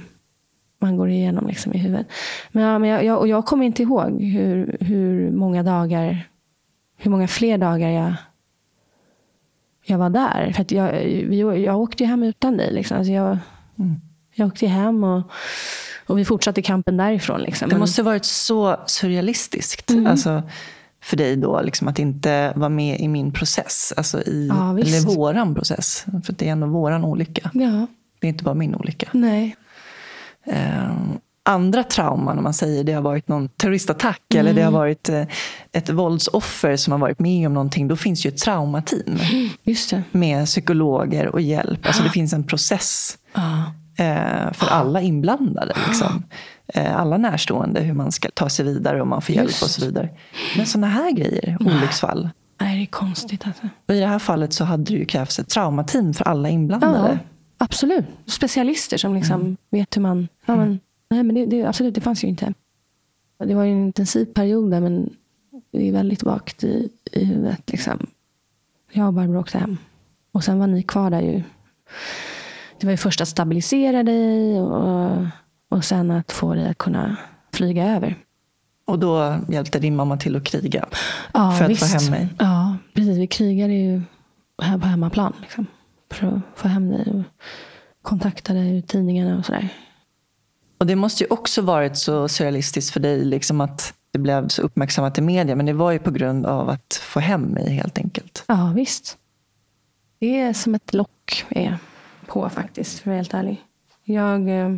man går igenom liksom i huvudet. Men, ja, men jag, jag, och jag kommer inte ihåg hur, hur många dagar, hur många fler dagar jag, jag var där. För jag, vi, jag åkte ju hem utan dig. Liksom. Alltså jag, mm. Jag åkte hem och, och vi fortsatte kampen därifrån. Liksom. Det måste varit så surrealistiskt. Mm. Alltså, för dig då, liksom, att inte vara med i min process. Alltså i, ja, eller våran process. För det är ändå våran olycka. Ja. Det är inte bara min olycka. Nej. Uh, andra trauman, om man säger, det har varit någon terroristattack mm. eller det har varit uh, ett våldsoffer som har varit med om någonting. Då finns ju ett traumateam. Med psykologer och hjälp. Alltså det finns en process. Ah eh, för alla inblandade. Liksom. Eh, alla närstående, hur man ska ta sig vidare och man får hjälp Just. och så vidare. Men sådana här grejer, olycksfall. Nej, det är konstigt alltså. Och I det här fallet så hade det ju krävts ett traumateam för alla inblandade. Ja, absolut. Specialister som liksom mm. vet hur man... Ja, men, nej, men det, det, absolut, det fanns ju inte. Det var ju en intensiv period där, men det är väldigt vagt i, i huvudet. Liksom. Jag och Barbro åkte hem. Och sen var ni kvar där ju det var ju först att stabilisera dig och, och sen att få dig att kunna flyga över. Och då hjälpte din mamma till att kriga ja, för att visst. få hem mig? Ja, precis. Vi krigade ju här på hemmaplan liksom, för att få hem dig. Och kontaktade tidningarna och sådär. Och det måste ju också varit så surrealistiskt för dig liksom att det blev så uppmärksammat i media. Men det var ju på grund av att få hem mig helt enkelt. Ja, visst. Det är som ett lock är på faktiskt, för att vara helt ärlig. Jag eh,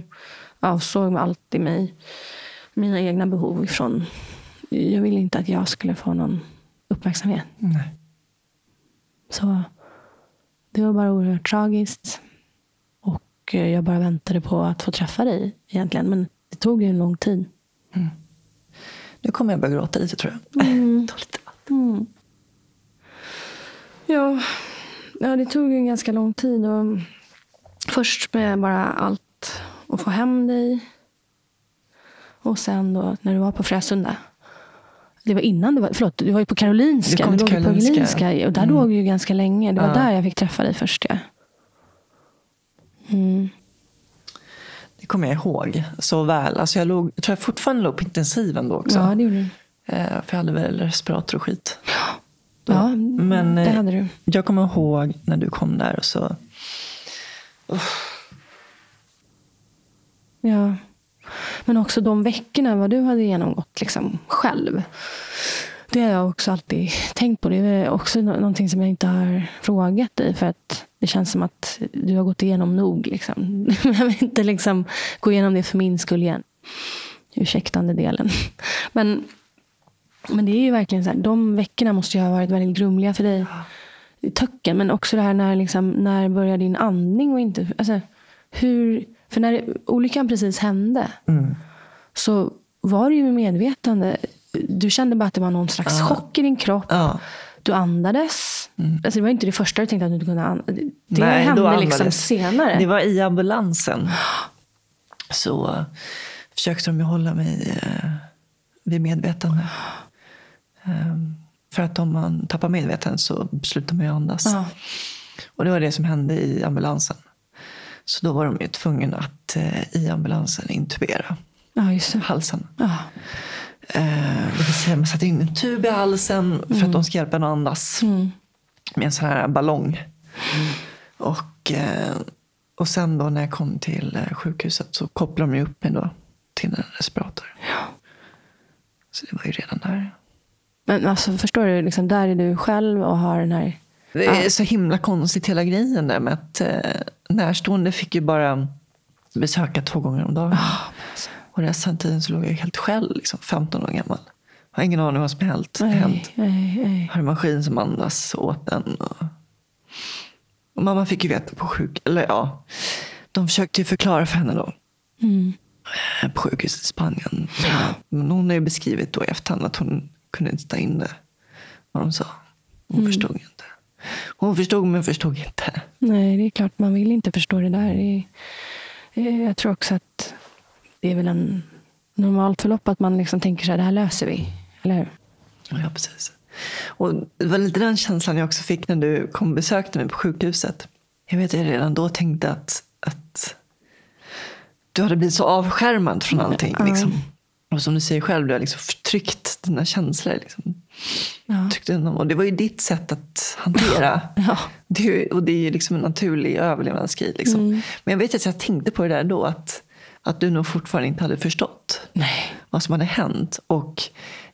avsåg allt i mig. Mina egna behov ifrån. Jag ville inte att jag skulle få någon uppmärksamhet. Nej. Så det var bara oerhört tragiskt. Och eh, jag bara väntade på att få träffa dig egentligen. Men det tog ju en lång tid. Nu kommer jag börja gråta lite tror jag. Mm. Ta lite vatten. Mm. Ja, ja, det tog ju en ganska lång tid. Och först med bara allt att få hem dig. Och sen då när du var på Frösunda. Det var innan du var, förlåt, du var ju på Karolinska. Du kom till låg ju på Karolinska. Karolinska. Och där Mm. låg du ju ganska länge. Det var Ja. där jag fick träffa dig först. Ja. Mm. Det kommer jag ihåg så väl. Alltså jag, låg, jag tror jag fortfarande låg på intensiven då också. Ja, det gjorde du. Eh, För jag hade väl respirator och skit. Då. Ja, Men, det eh, hade du. Jag kommer ihåg när du kom där och så... Ja. Men också de veckorna vad du hade genomgått liksom, själv. Det har jag också alltid tänkt på. Det är också någonting som jag inte har frågat dig. För att det känns som att du har gått igenom nog. Liksom. Jag vill inte liksom gå igenom det för min skull igen. Ursäktande delen. Men, men det är ju verkligen så här. De veckorna måste ju ha varit väldigt grumliga för dig. Töcken. Men också det här när, liksom, när börjar din andning och inte... Alltså, hur, för när olyckan precis hände Mm. så var du ju medvetande. Du kände bara att det var någon slags Ja. chock i din kropp. Ja. Du andades. Alltså det var inte det första du tänkte att du inte kunde andas. Det Nej, hände liksom senare. Det var i ambulansen. Så försökte de ju hålla mig eh, vid medvetande. Ehm, För att om man tappar medvetandet så slutar man ju andas. Ja. Och det var det som hände i ambulansen. Så då var de ju tvungna att eh, i ambulansen intubera ja, just det. halsen. Ja. Eh, Det vill säga man satte in en tub i halsen för att de ska hjälpa en att andas. Mm. Med en sån här ballong. Och, eh, och sen då när jag kom till eh, sjukhuset så kopplade de upp mig då till en respirator. Så det var ju redan där. Men alltså, förstår du, liksom, där är du själv och har den här... Det är så himla konstigt hela grejen där med att eh, närstående fick ju bara besöka två gånger om dagen. Och resten av tiden så låg jag helt själv, liksom, 15 år gammal. Har ingen aning vad som hänt. hänt. Nej, nej, nej. Har en maskin som andas åt den. Och, och mamma fick ju veta på sjuk... Eller ja, de försökte ju förklara för henne då. Mm. eh, På sjukhuset i Spanien. Men hon har ju beskrivit då i efterhand att hon kunde inte ta in det. Vad de sa. Hon förstod inte. Hon förstod men förstod inte. Nej, det är klart man vill inte förstå det där. Det är, eh, jag tror också att det är väl en normalt förlopp att man liksom tänker så här, det här löser vi. Eller hur? Ja, precis. Och det var lite den känslan jag också fick när du kom och besökte mig på sjukhuset. Jag vet att jag redan då tänkte att, att du hade blivit så avskärmad från allting. Liksom. Och som du säger själv, du har liksom förtryckt dina känslor. Liksom. Ja. Och det var ju ditt sätt att hantera. Ja. Det och det är ju liksom en naturlig överlevnadsgrej. Liksom. Mm. Men jag vet att jag tänkte på det där då. Att, att du nog fortfarande inte hade förstått Nej. vad som hade hänt. Och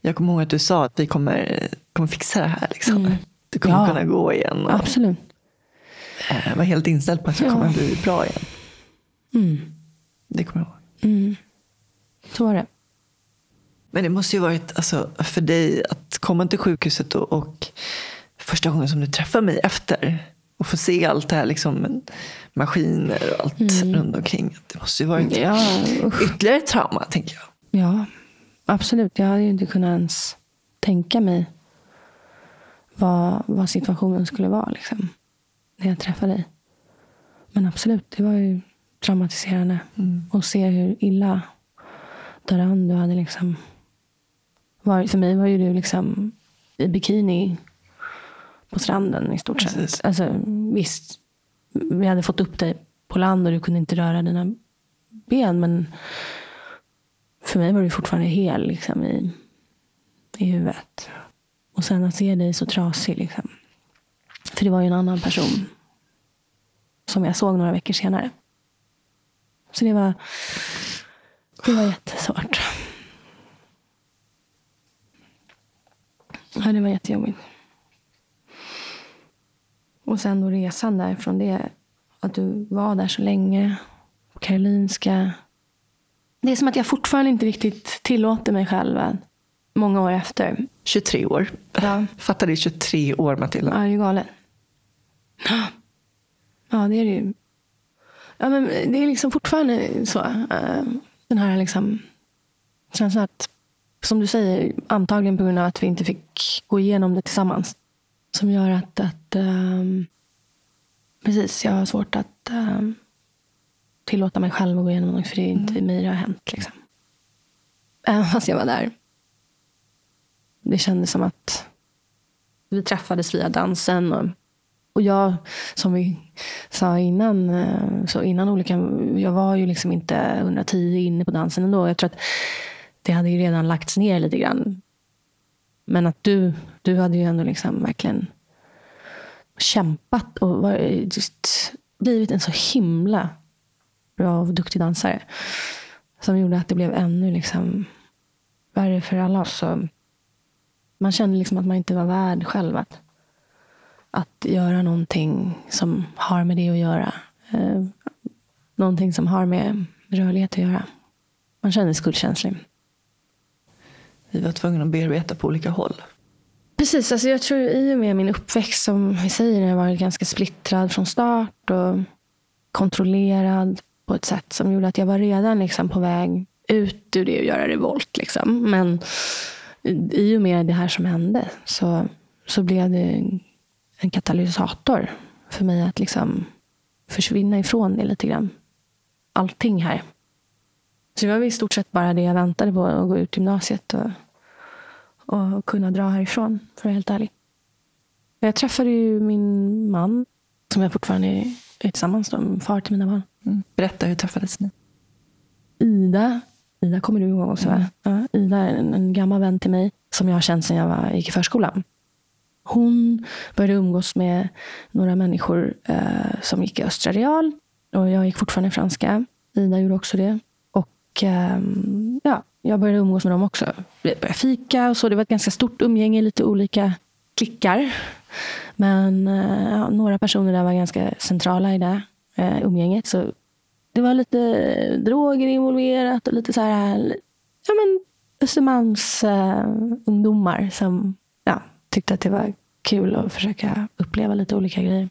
jag kommer ihåg att du sa att vi kommer, kommer fixa det här. Liksom. Du kommer Mm. Ja. kunna gå igen. Och Absolut. eh, var helt inställd på att jag Ja. kommer bli bra igen. Mm. Det kommer jag ihåg. Mm. Så var det. Men det måste ju varit alltså, för dig att komma till sjukhuset och, och första gången som du träffar mig efter och få se allt det här, liksom, maskiner och allt runt omkring. Det måste ju varit Mm. Ja, usch. ytterligare ett trauma, tänker jag. Ja, absolut. Jag hade ju inte kunnat ens tänka mig vad, vad situationen skulle vara liksom, när jag träffade dig. Men absolut, det var ju traumatiserande att se hur illa däran du hade liksom varit. För mig var ju du liksom i bikini på stranden i stort sett. Alltså, visst, vi hade fått upp dig på land och du kunde inte röra dina ben. Men för mig var du fortfarande hel liksom, i, i huvudet. Och sen att se dig så trasig. Liksom. För det var ju en annan person som jag såg några veckor senare. Så det var, det var jättesvårt. Ja, det var jättejobbigt. Och sen då resan där från det. Att du var där så länge Karolinska. Det är som att jag fortfarande inte riktigt tillåter mig själv många år efter. 23 år. Ja. Fattar det 23 år Matilda. Ja, det är ju galet. Ja, det är det ju. Ja, men det är liksom fortfarande så. eh, Den här liksom känslan att, som du säger, antagligen på grund av att vi inte fick gå igenom det tillsammans. Som gör att, att ehm, precis, jag har svårt att ehm, tillåta mig själv att gå igenom något. För det är inte mig det har hänt. Liksom. Även fast jag var där. Det kändes som att vi träffades via dansen. Och, och jag, som vi sa innan, eh, så innan olyckan, jag var ju liksom inte 110 inne på dansen ändå. Jag tror att det hade ju redan lagts ner lite grann. Men att du, du hade ju ändå liksom verkligen kämpat och just blivit en så himla bra och duktig dansare. Som gjorde att det blev ännu liksom värre för alla oss. Så man kände liksom att man inte var värd själv att, att göra någonting som har med det att göra. Eh, någonting som har med rörlighet att göra. Man kände skuldkänslig. Vi var tvungna att bearbeta på olika håll. Precis, alltså jag tror i och med min uppväxt som vi säger, jag var ganska splittrad från start och kontrollerad på ett sätt som gjorde att jag var redan liksom på väg ut ur det och göra revolt. Liksom. Men i och med det här som hände så, så blev det en katalysator för mig att liksom försvinna ifrån det lite grann. Allting här. Så det var i stort sett bara det jag väntade på, att gå ut gymnasiet och, och kunna dra härifrån, för att vara helt ärlig. Jag träffade ju min man, som jag fortfarande är tillsammans med, far till mina barn. Mm. Berätta, hur träffades ni? Ida, Ida kommer du ihåg också va? Ja, Ida är en, en gammal vän till mig som jag har känt sedan jag var, gick i förskolan. Hon började umgås med några människor eh, som gick i Östra Real. Och jag gick fortfarande i franska. Ida gjorde också det. Och ehm, ja, jag började umgås med dem också. Vi började fika och så. Det var ett ganska stort umgänge, lite olika klickar. Men eh, ja, några personer där var ganska centrala i det eh, umgänget. Så det var lite droger involverat och lite så här, ja men Östermalms eh, ungdomar som ja, tyckte att det var kul att försöka uppleva lite olika grejer.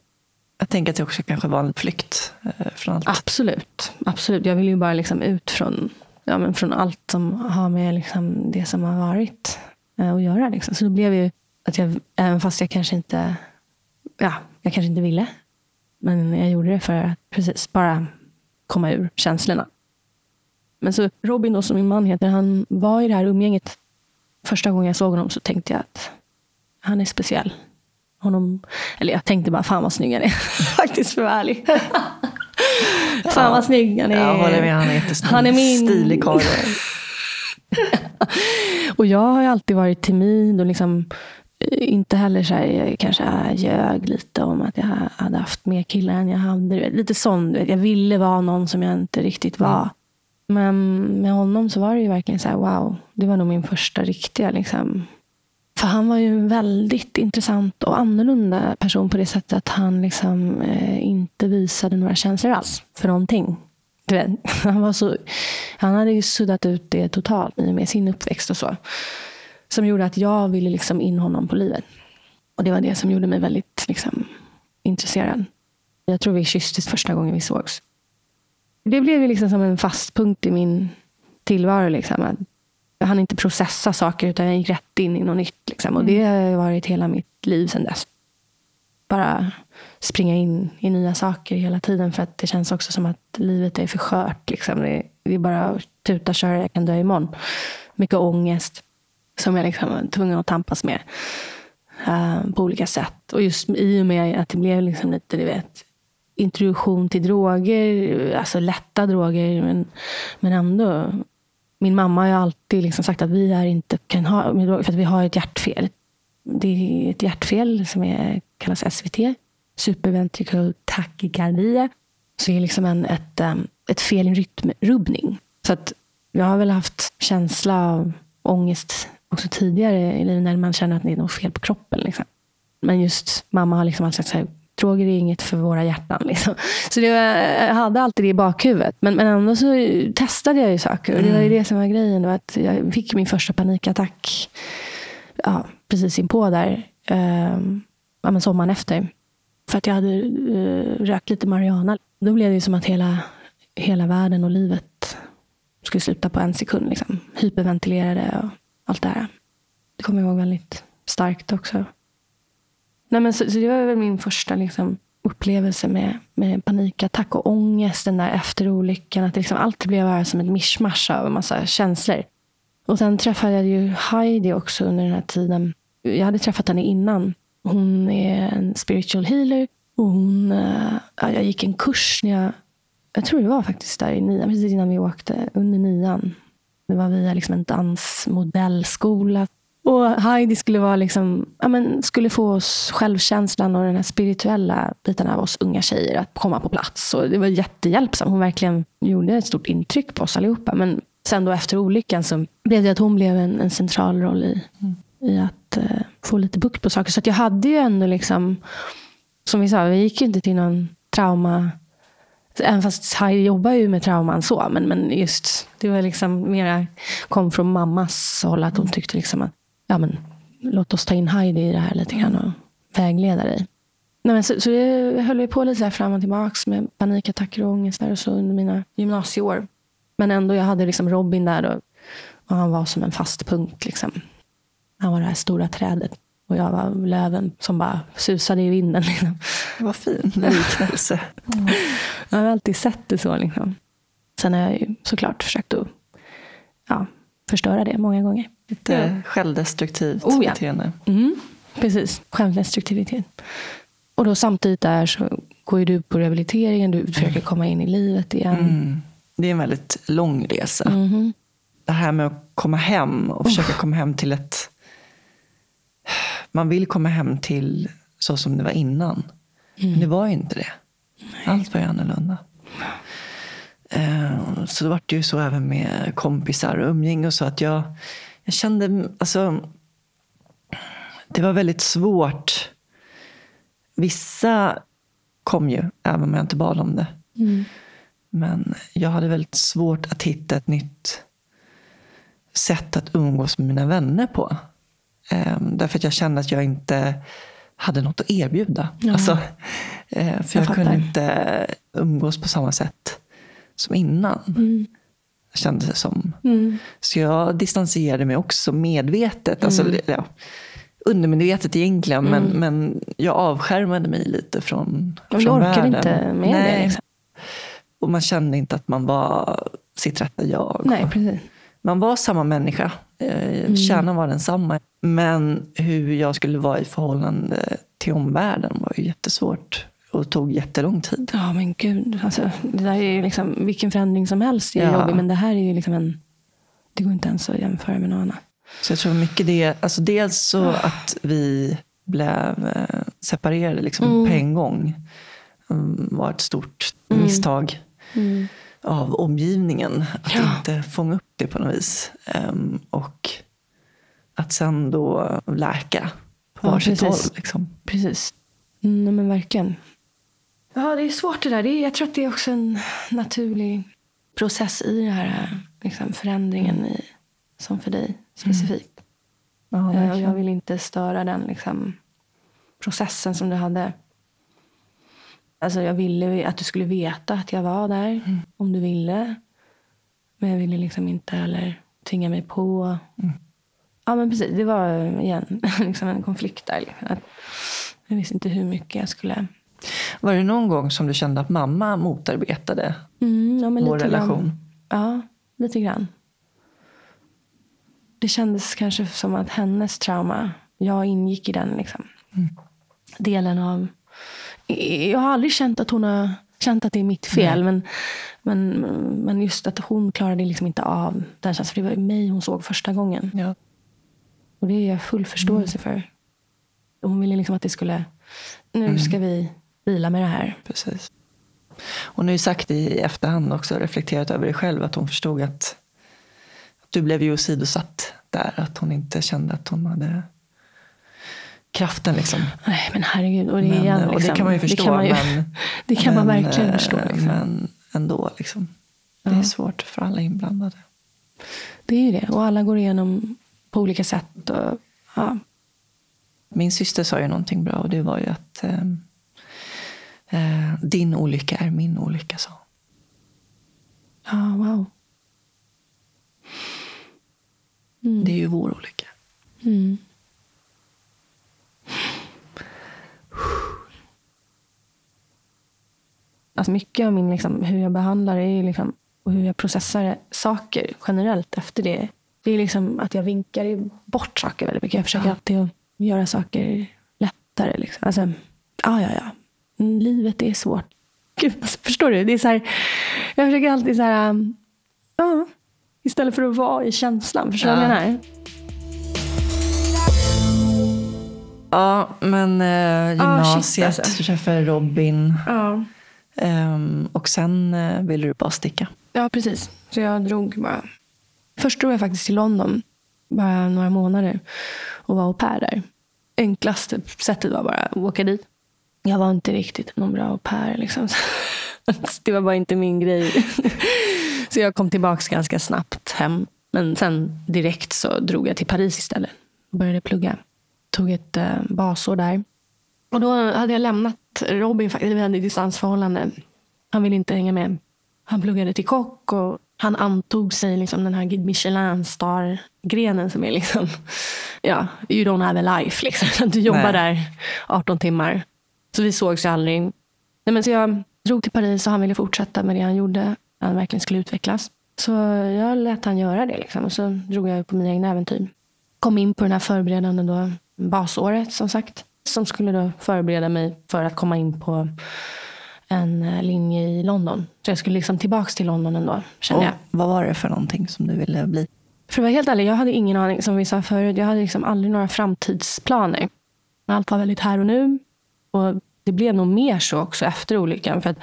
Jag tänker att det också kanske var en flykt eh, från allt. Absolut. absolut. Jag vill ju bara liksom ut från, ja, men från allt som har med liksom det som har varit eh, att göra. Liksom. Så det blev ju att jag, även fast jag kanske inte, ja, jag kanske inte ville, men jag gjorde det för att precis bara komma ur känslorna. Men så Robin, då, som min man heter, han var i det här umgänget. Första gången jag såg honom så tänkte jag att han är speciell. Honom, eller jag tänkte bara, fan vad snygg han är. Faktiskt för ärlig. fan vad snygg han är. Jag håller med, han är jättesnygg. Han är min... Stilig karl. och jag har ju alltid varit timid och liksom eh, inte heller så här, jag kanske ljög lite om att jag hade haft mer killar än jag hade. Lite sån, du vet, jag ville vara någon som jag inte riktigt var. Men med honom så var det ju verkligen så här, wow, det var nog min första riktiga liksom. För han var ju en väldigt intressant och annorlunda person på det sättet att han liksom eh, inte visade några känslor alls för någonting. Du vet, han, var så, han hade ju suddat ut det totalt i och med sin uppväxt och så. Som gjorde att jag ville liksom in honom på livet. Och det var det som gjorde mig väldigt liksom, intresserad. Jag tror vi kysstes första gången vi sågs. Det blev ju liksom som en fast punkt i min tillvaro. Liksom. Att jag hann inte processa saker utan jag gick rätt in i något nytt. Liksom. Och det har varit hela mitt liv sedan dess. Bara springa in i nya saker hela tiden. För att det känns också som att livet är för skört. Liksom. Det, det är bara att tuta, köra, jag kan dö imorgon. Mycket ångest som jag liksom var tvungen att tampas med. Uh, på olika sätt. Och just i och med att det blev liksom lite, du vet, introduktion till droger, alltså lätta droger, men, men ändå. Min mamma har ju alltid liksom sagt att vi är inte kan ha för att vi har ett hjärtfel. Det är ett hjärtfel som är, kallas SVT, superventricular tachycardia. Så det är liksom en, ett, ehm, ett fel i rytmrubbning. Så att jag har väl haft känsla av ångest också tidigare i livet när man känner att det är något fel på kroppen. Liksom. Men just mamma har liksom alltid sagt så här, Droger är inget för våra hjärtan. Liksom. Så var, jag hade alltid det i bakhuvudet. Men, men ändå så testade jag ju saker. Och det var ju det som var grejen. Då, att jag fick min första panikattack ja, precis inpå där. Eh, ja, men sommaren efter. För att jag hade eh, rökt lite marijuana. Då blev det som att hela, hela världen och livet skulle sluta på en sekund. Liksom. Hyperventilerade och allt det här. Det kommer jag ihåg väldigt starkt också. Nej, men så, så det var väl min första liksom, upplevelse med, med panikattack och ångest den där efter olyckan. Att liksom, allt blev bara som ett mischmasch av en massa känslor. Och sen träffade jag ju Heidi också under den här tiden. Jag hade träffat henne innan. Hon är en spiritual healer. Och hon, uh, jag gick en kurs när jag, jag tror det var faktiskt där i nian, precis innan vi åkte, under nian. Det var via liksom en dansmodellskola. Och Heidi skulle, vara liksom, ja, men, skulle få oss självkänslan och den här spirituella biten av oss unga tjejer att komma på plats. Och det var jättehjälpsamt. Hon verkligen gjorde ett stort intryck på oss allihopa. Men sen då efter olyckan så blev det att hon blev en, en central roll i, mm. i att eh, få lite bukt på saker. Så jag hade ju ändå, liksom, som vi sa, vi gick ju inte till någon trauma Även fast Heidi jobbar ju med trauman så. Men, men just, det var liksom mera, kom från mammas håll. Att hon tyckte liksom att ja, men, låt oss ta in Heidi i det här lite grann och vägleda dig. Nej, men så, så det höll vi på lite så fram och tillbaka med panikattacker och ångest där och så under mina gymnasieår. Men ändå, jag hade liksom Robin där och, och han var som en fast punkt. Liksom. Han var det här stora trädet och jag var löven som bara susade i vinden. Liksom. Vad fin liknelse. Mm. Jag har alltid sett det så. Liksom. Sen har jag ju såklart försökt att ja, förstöra det många gånger. Lite ja. självdestruktivt oh, ja. beteende. Mm, precis, självdestruktivitet. Och då samtidigt där så går du på rehabiliteringen, du försöker mm. komma in i livet igen. Mm. Det är en väldigt lång resa. Mm. Det här med att komma hem och försöka komma hem till ett... Man vill komma hem till så som det var innan. Men mm. det var ju inte det. Allt var ju annorlunda. Eh, så det ju så även med kompisar och umgänge och så att jag, jag kände, alltså, det var väldigt svårt. Vissa kom ju, även om jag inte bad om det. Mm. Men jag hade väldigt svårt att hitta ett nytt sätt att umgås med mina vänner på. Um, därför att jag kände att jag inte hade något att erbjuda. Ja. Alltså, uh, för jag, jag kunde inte umgås på samma sätt som innan. Mm. Kändes det som. Mm. Så jag distanserade mig också medvetet. Alltså, mm. ja, undermedvetet egentligen. Mm. Men, men jag avskärmade mig lite från, och från världen. Du orkade inte med Nej. det? Liksom. Och man kände inte att man var sitt rätta jag. Nej, precis. Man var samma människa. Eh, mm. Kärnan var densamma. Men hur jag skulle vara i förhållande till omvärlden var ju jättesvårt och tog jättelång tid. Ja, men gud. Alltså, det där är ju liksom, vilken förändring som helst är ja. jobbig, men det här är ju liksom en... Det går inte ens att jämföra med något annat. Så jag tror mycket det, alltså dels så oh. att vi blev eh, separerade liksom mm. på en gång um, var ett stort mm. misstag mm. av omgivningen. Att ja. inte fånga upp det på något vis. Um, och att sen då läka på ja, varsitt håll. Liksom. Precis. Mm, men verkligen. Ja, det är svårt det där. Det är, jag tror att det är också en naturlig process i den här liksom, förändringen i, som för dig specifikt. Mm. Ja, och jag vill inte störa den liksom, processen som du hade. Alltså, jag ville att du skulle veta att jag var där, mm. om du ville. Men jag ville liksom inte heller tvinga mig på. Mm. Ja, men precis. Det var igen liksom en konflikt där. Liksom. Jag visste inte hur mycket jag skulle var det någon gång som du kände att mamma motarbetade mm, ja, vår relation? Ja, lite grann. Det kändes kanske som att hennes trauma, jag ingick i den liksom. Mm. delen av... Jag har aldrig känt att hon har känt att det är mitt fel. Men, men, men just att hon klarade liksom inte av den känslan. För det var mig hon såg första gången. Ja. Och det är jag full förståelse mm. för. Hon ville liksom att det skulle... Nu mm. ska vi vila med det här. Precis. Hon har ju sagt i efterhand också, reflekterat över det själv, att hon förstod att, att du blev ju åsidosatt där. Att hon inte kände att hon hade kraften. Liksom. Nej, men herregud. Och det, Men, igen, och liksom, det kan man ju förstå. Det kan man, ju, men, det kan man men, verkligen eh, förstå. Liksom. Men ändå, liksom. det Ja. är svårt för alla inblandade. Det är ju det. Och alla går igenom på olika sätt. Och, ja. Min syster sa ju någonting bra och det var ju att eh, eh, din olycka är min olycka, sa ja, wow. Mm. Det är ju vår olycka. Mm. Alltså mycket av min, liksom, hur jag behandlar är ju liksom, och hur jag processar saker generellt efter det. Det är liksom att jag vinkar bort saker väldigt mycket. Jag försöker Ja. alltid att göra saker lättare. Liksom. Alltså, ja, ja, ja. Livet är svårt. Gud, alltså, förstår du? Det är så här, jag försöker alltid så här, um, ja, istället för att vara i känslan. Förstår du vad jag Ja. menar? Ja, men eh, gymnasiet, shit, alltså. du träffade Robin Ja. ehm, och sen eh, ville du bara sticka. Ja, precis. Så jag drog bara... Först drog jag faktiskt till London, bara några månader, och var au pair där. Enklaste sättet var bara att åka dit. Jag var inte riktigt någon bra au pair. Liksom. Det var bara inte min grej. Så jag kom tillbaka ganska snabbt hem. Men sen direkt så drog jag till Paris istället började plugga. Tog ett eh, basår där. Och då hade jag lämnat Robin, faktiskt. vi hade distansförhållande. Han ville inte hänga med. Han pluggade till kock och han antog sig liksom den här Guide Michelin star-grenen som är liksom, ja, you don't have a life. Liksom. Du jobbar Nej. där 18 timmar. Så vi sågs ju aldrig. Nej, men så jag drog till Paris och han ville fortsätta med det han gjorde. Han verkligen skulle utvecklas. Så jag lät han göra det. Liksom. Och så drog jag på mina egna äventyr. Kom in på den här förberedande då, basåret som sagt. Som skulle då förbereda mig för att komma in på en eh, linje i London. Så jag skulle liksom tillbaka till London ändå, kände Och jag. vad var det för någonting som du ville bli? För att vara helt ärlig, jag hade ingen aning, som vi sa förut. Jag hade liksom aldrig några framtidsplaner. Allt var väldigt här och nu. Och det blev nog mer så också efter olyckan. För att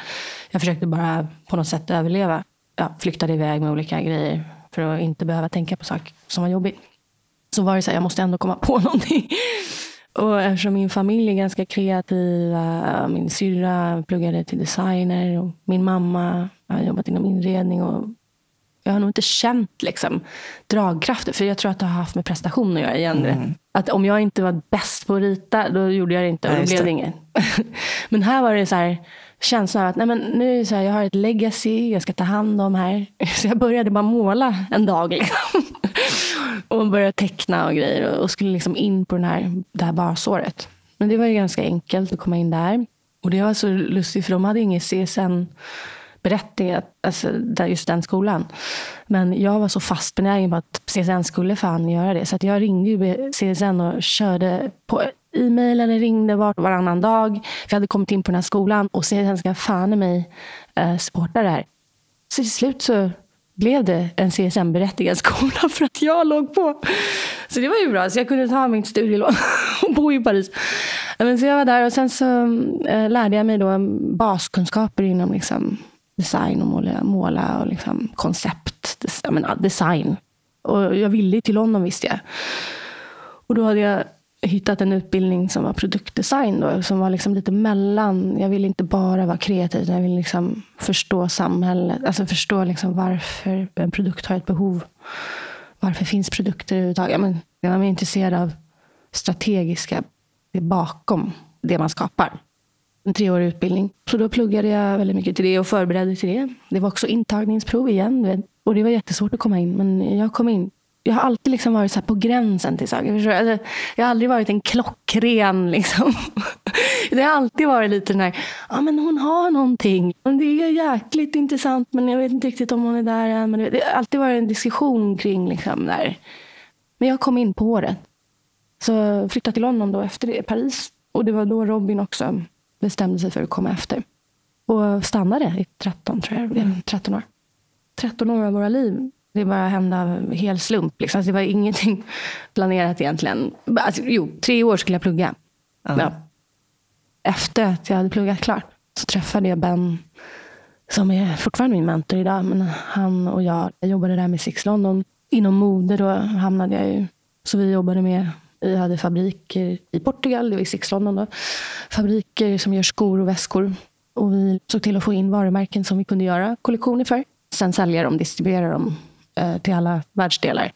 jag försökte bara på något sätt överleva. Jag flyktade iväg med olika grejer för att inte behöva tänka på saker som var jobbigt. Så var det så här, jag måste ändå komma på någonting. Och eftersom min familj är ganska kreativa, min syrra pluggade till designer och min mamma har jobbat inom inredning. Och jag har nog inte känt liksom, dragkrafter, för jag tror att det har haft med prestation att göra igen. Mm. Att om jag inte var bäst på att rita, då gjorde jag det inte och då blev det inget. Men här var det så här, känslan av att nej, men nu är här, jag har ett legacy jag ska ta hand om här. Så jag började bara måla en dag. Liksom. och började teckna och grejer och, skulle liksom in på den här, det här basåret. Men det var ju ganska enkelt att komma in där. Och det var så lustigt för de hade inget CSN berättigat, alltså där- just den skolan. Men jag var så fast benägen på att CSN skulle fan göra det. Så att jag ringde ju CSN och körde på e-mail eller ringde var, varannan dag. För jag hade kommit in på den här skolan och CSN ska fan i mig eh, supporta det här. Så till slut så blev det en CSN-berättigad skola för att jag låg på. Så det var ju bra. Så jag kunde ta mitt studielån och bo i Paris. Men så jag var där och sen så eh, lärde jag mig då baskunskaper inom liksom design och måla, måla och liksom koncept. Des, jag menar, design. Och jag ville till London visste jag. Och då hade jag hittat en utbildning som var produktdesign. Då, som var liksom lite mellan. Jag ville inte bara vara kreativ. utan Jag ville liksom förstå samhället. Alltså förstå liksom varför en produkt har ett behov. Varför finns produkter överhuvudtaget? Ja, men jag var mer intresserad av strategiska det bakom det man skapar. En treårig utbildning. Så då pluggade jag väldigt mycket till det och förberedde till det. Det var också intagningsprov igen. Och det var jättesvårt att komma in. Men jag kom in. Jag har alltid liksom varit så här på gränsen till saker. Jag? Alltså, jag har aldrig varit en klockren. Liksom. Det har alltid varit lite den här, ja men hon har någonting. Det är jäkligt intressant men jag vet inte riktigt om hon är där än. Men det har alltid varit en diskussion kring liksom där. Men jag kom in på året. Så jag flyttade till London då efter det, Paris. Och det var då Robin också bestämde sig för att komma efter. Och stannade i 13, tror jag. blev. 13 år. 13 år av våra liv. Det bara hände av hel slump. Liksom. Alltså, det var ingenting planerat egentligen. Alltså, jo, tre år skulle jag plugga. Ja. Ja. Efter att jag hade pluggat klart så träffade jag Ben som är fortfarande min mentor idag. Men han och jag, jag jobbade där med Six London. Inom mode då hamnade jag ju. Så vi jobbade med Vi hade fabriker i Portugal, det var i Six London då. Fabriker som gör skor och väskor. Och vi såg till att få in varumärken som vi kunde göra kollektioner för. Sen sälja dem, distribuera dem eh, till alla världsdelar.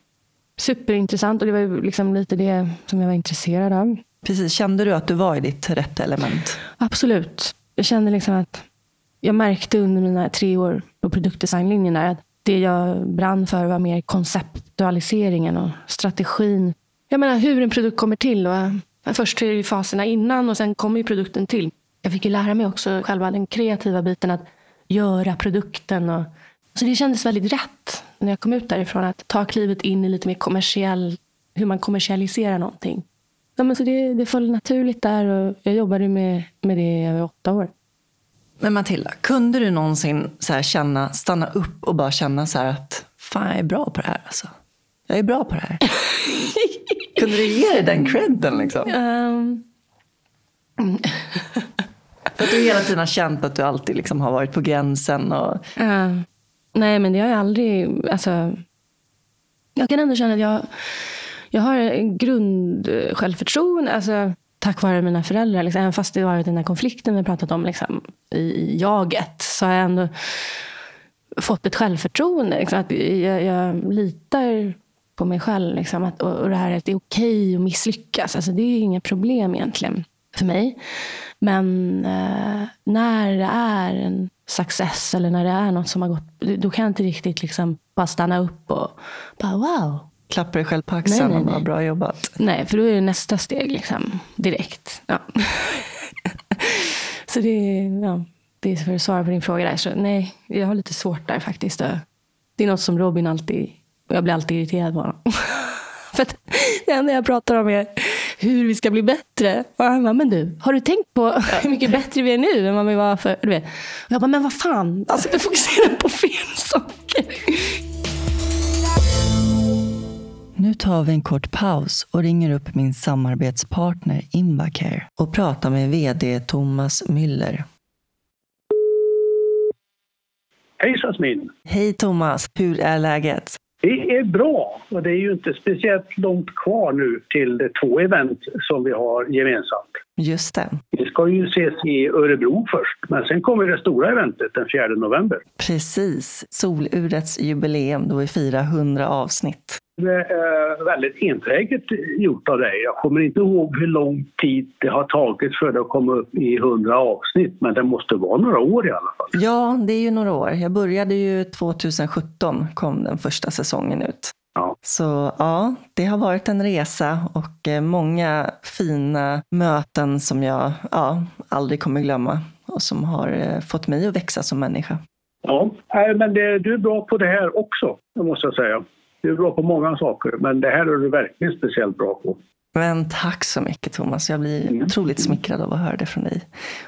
Superintressant och det var liksom lite det som jag var intresserad av. Precis, kände du att du var i ditt rätta element? Absolut. Jag kände liksom att jag märkte under mina tre år på produktdesignlinjen att det jag brann för var mer konceptualiseringen och strategin. Jag menar hur en produkt kommer till. Och först är det faserna innan och sen kommer ju produkten till. Jag fick ju lära mig också själva den kreativa biten att göra produkten. Och, så det kändes väldigt rätt när jag kom ut därifrån att ta klivet in i lite mer kommersiell, hur man kommersialiserar någonting. Ja, men så det, det föll naturligt där och jag jobbade med, med det i över åtta år. Men Matilda, kunde du någonsin så här känna, stanna upp och bara känna så att fan, jag är bra på det här alltså? Jag är bra på det här. kunde du ge dig den credden liksom? Um... För att du hela tiden har känt att du alltid liksom har varit på gränsen. Och... Uh, nej, men det har jag aldrig... Alltså, jag kan ändå känna att jag, jag har en grund självförtroende. Alltså, tack vare mina föräldrar. Liksom, även fast det varit den här konflikten vi pratat om liksom, i jaget. Så har jag ändå fått ett självförtroende. Liksom, att jag, jag litar på mig själv. Liksom, att, och, och det här att det är okej att misslyckas. Alltså, det är inga problem egentligen för mig. Men eh, när det är en success eller när det är något som har gått, då kan jag inte riktigt liksom bara stanna upp och bara wow. Klappa dig själv på axeln och bara bra jobbat. Nej, för då är det nästa steg liksom direkt. Ja. så det, ja, det är för att svara på din fråga där. Så nej, jag har lite svårt där faktiskt. Det är något som Robin alltid, jag blir alltid irriterad på honom. för att det enda jag pratar om är hur vi ska bli bättre. Och han bara, men du, har du tänkt på hur mycket bättre vi är nu än vad vi var för... Du vet. Och jag bara, men vad fan, alltså vi fokuserar på fel saker. Nu tar vi en kort paus och ringer upp min samarbetspartner Invacare och pratar med VD Thomas Müller. Hej Jasmin! Hej Thomas! Hur är läget? Det är bra och det är ju inte speciellt långt kvar nu till de två event som vi har gemensamt. Just det. Vi ska ju ses i Örebro först, men sen kommer det stora eventet den 4 november. Precis, Solurets jubileum då vi firar 100 avsnitt. Är väldigt enträget gjort av dig. Jag kommer inte ihåg hur lång tid det har tagit för det att komma upp i 100 avsnitt, men det måste vara några år i alla fall. Ja, det är ju några år. Jag började ju 2017, kom den första säsongen ut. Ja. Så ja, det har varit en resa och eh, många fina möten som jag ja, aldrig kommer glömma och som har eh, fått mig att växa som människa. Ja, men det, du är bra på det här också, det måste jag säga. Du är bra på många saker, men det här är du verkligen speciellt bra på. Men tack så mycket Thomas. Jag blir mm. otroligt smickrad av att höra det från dig.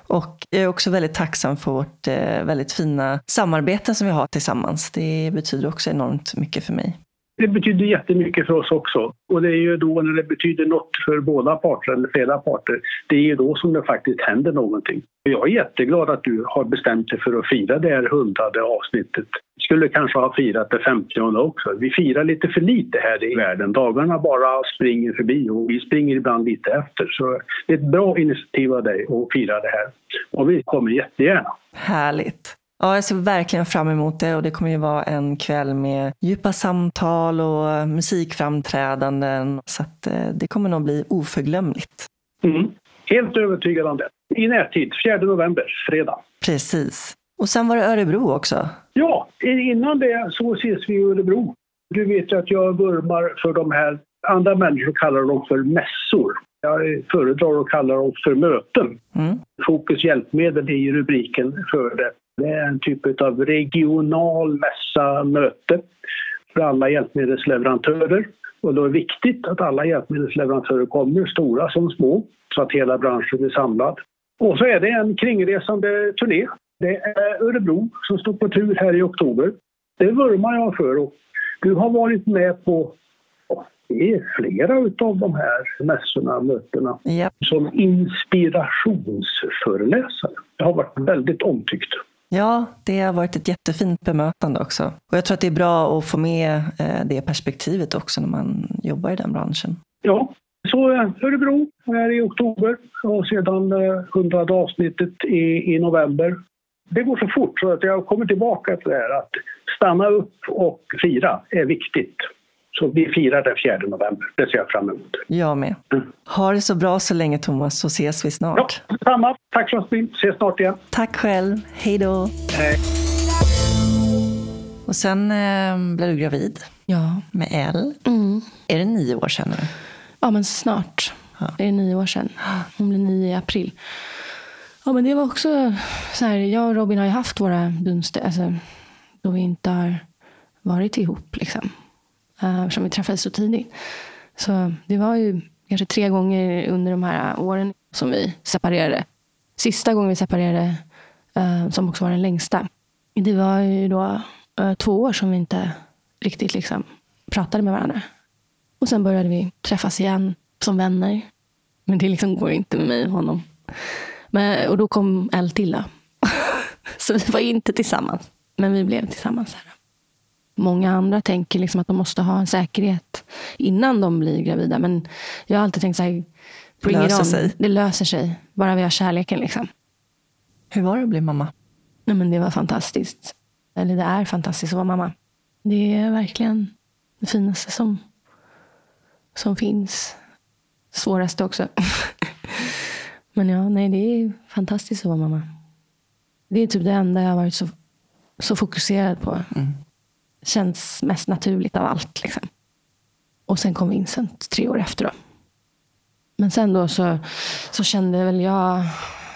Och jag är också väldigt tacksam för vårt eh, väldigt fina samarbete som vi har tillsammans. Det betyder också enormt mycket för mig. Det betyder jättemycket för oss också. Och det är ju då när det betyder något för båda parter eller flera parter, det är ju då som det faktiskt händer någonting. Jag är jätteglad att du har bestämt dig för att fira det här hundrade avsnittet. Vi skulle kanske ha firat det femtionde också. Vi firar lite för lite här i världen. Dagarna bara springer förbi och vi springer ibland lite efter. Så det är ett bra initiativ av dig att fira det här. Och vi kommer jättegärna. Härligt. Ja, jag ser verkligen fram emot det och det kommer ju vara en kväll med djupa samtal och musikframträdanden. Så att eh, det kommer nog bli oförglömligt. Mm. Helt övertygad om det. I närtid, 4 november, fredag. Precis. Och sen var det Örebro också. Ja, innan det så ses vi i Örebro. Du vet ju att jag vurmar för de här, andra människor kallar dem för mässor. Jag föredrar att kalla dem för möten. Mm. Fokus hjälpmedel är ju rubriken för det. Det är en typ av regional mässa, möte för alla hjälpmedelsleverantörer. Och då är det viktigt att alla hjälpmedelsleverantörer kommer, stora som små, så att hela branschen blir samlad. Och så är det en kringresande turné. Det är Örebro som står på tur här i oktober. Det vurmar jag för. Och du har varit med på det är flera av de här mässorna, mötena, yep. som inspirationsföreläsare. Det har varit väldigt omtyckt. Ja, det har varit ett jättefint bemötande också. Och jag tror att det är bra att få med eh, det perspektivet också när man jobbar i den branschen. Ja, Så eh, Örebro är i oktober och sedan eh, hundrade avsnittet i, i november. Det går så fort så att jag kommer tillbaka till det här att stanna upp och fira är viktigt. Så vi firar den 4 november. Det ser jag fram emot. Jag med. Mm. Ha det så bra så länge Thomas, så ses vi snart. Ja, samma. Tack så mycket. Ses snart igen. Tack själv. Hej då. Hej. Och sen eh, blev du gravid. Ja. Med Elle. Mm. Är det nio år sedan nu? Ja, men snart. Ja. Det är nio år sedan. Hon blir nio i april. Ja, men det var också så här, jag och Robin har ju haft våra dunster, alltså, då vi inte har varit ihop. Liksom. Eh, uh, eftersom vi träffades så tidigt. Så det var ju kanske tre gånger under de här åren som vi separerade. Sista gången vi separerade, uh, som också var den längsta, det var ju då uh, två år som vi inte riktigt liksom pratade med varandra. Och sen började vi träffas igen som vänner. Men det liksom går inte med mig och honom. Men, och då kom L till. Då. Så vi var inte tillsammans. Men vi blev tillsammans. Här. Många andra tänker liksom att de måste ha en säkerhet innan de blir gravida. Men jag har alltid tänkt så här, bring det löser sig. Det löser sig. Bara vi har kärleken. Liksom. Hur var det att bli mamma? Nej, men det var fantastiskt. Eller det är fantastiskt att vara mamma. Det är verkligen det finaste som, som finns. Svåraste också. Men ja, nej, det är fantastiskt att vara mamma. Det är typ det enda jag har varit så, så fokuserad på. Mm. Känns mest naturligt av allt. Liksom. Och sen kom Vincent tre år efter. Då. Men sen då så, så kände väl jag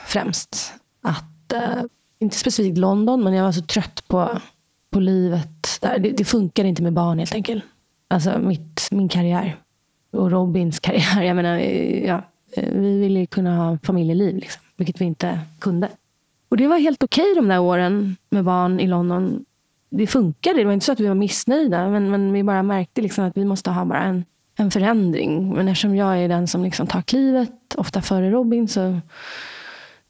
främst att, eh, inte specifikt London, men jag var så trött på, på livet. Där. Det, det funkar inte med barn helt enkelt. Alltså mitt, min karriär. Och Robins karriär. Jag menar, eh, ja, eh, vi ville kunna ha familjeliv, liksom, vilket vi inte kunde. Och det var helt okej okay de där åren med barn i London. Det funkade. Det var inte så att vi var missnöjda, men, men vi bara märkte liksom att vi måste ha bara en, en förändring. Men eftersom jag är den som liksom tar klivet, ofta före Robin, så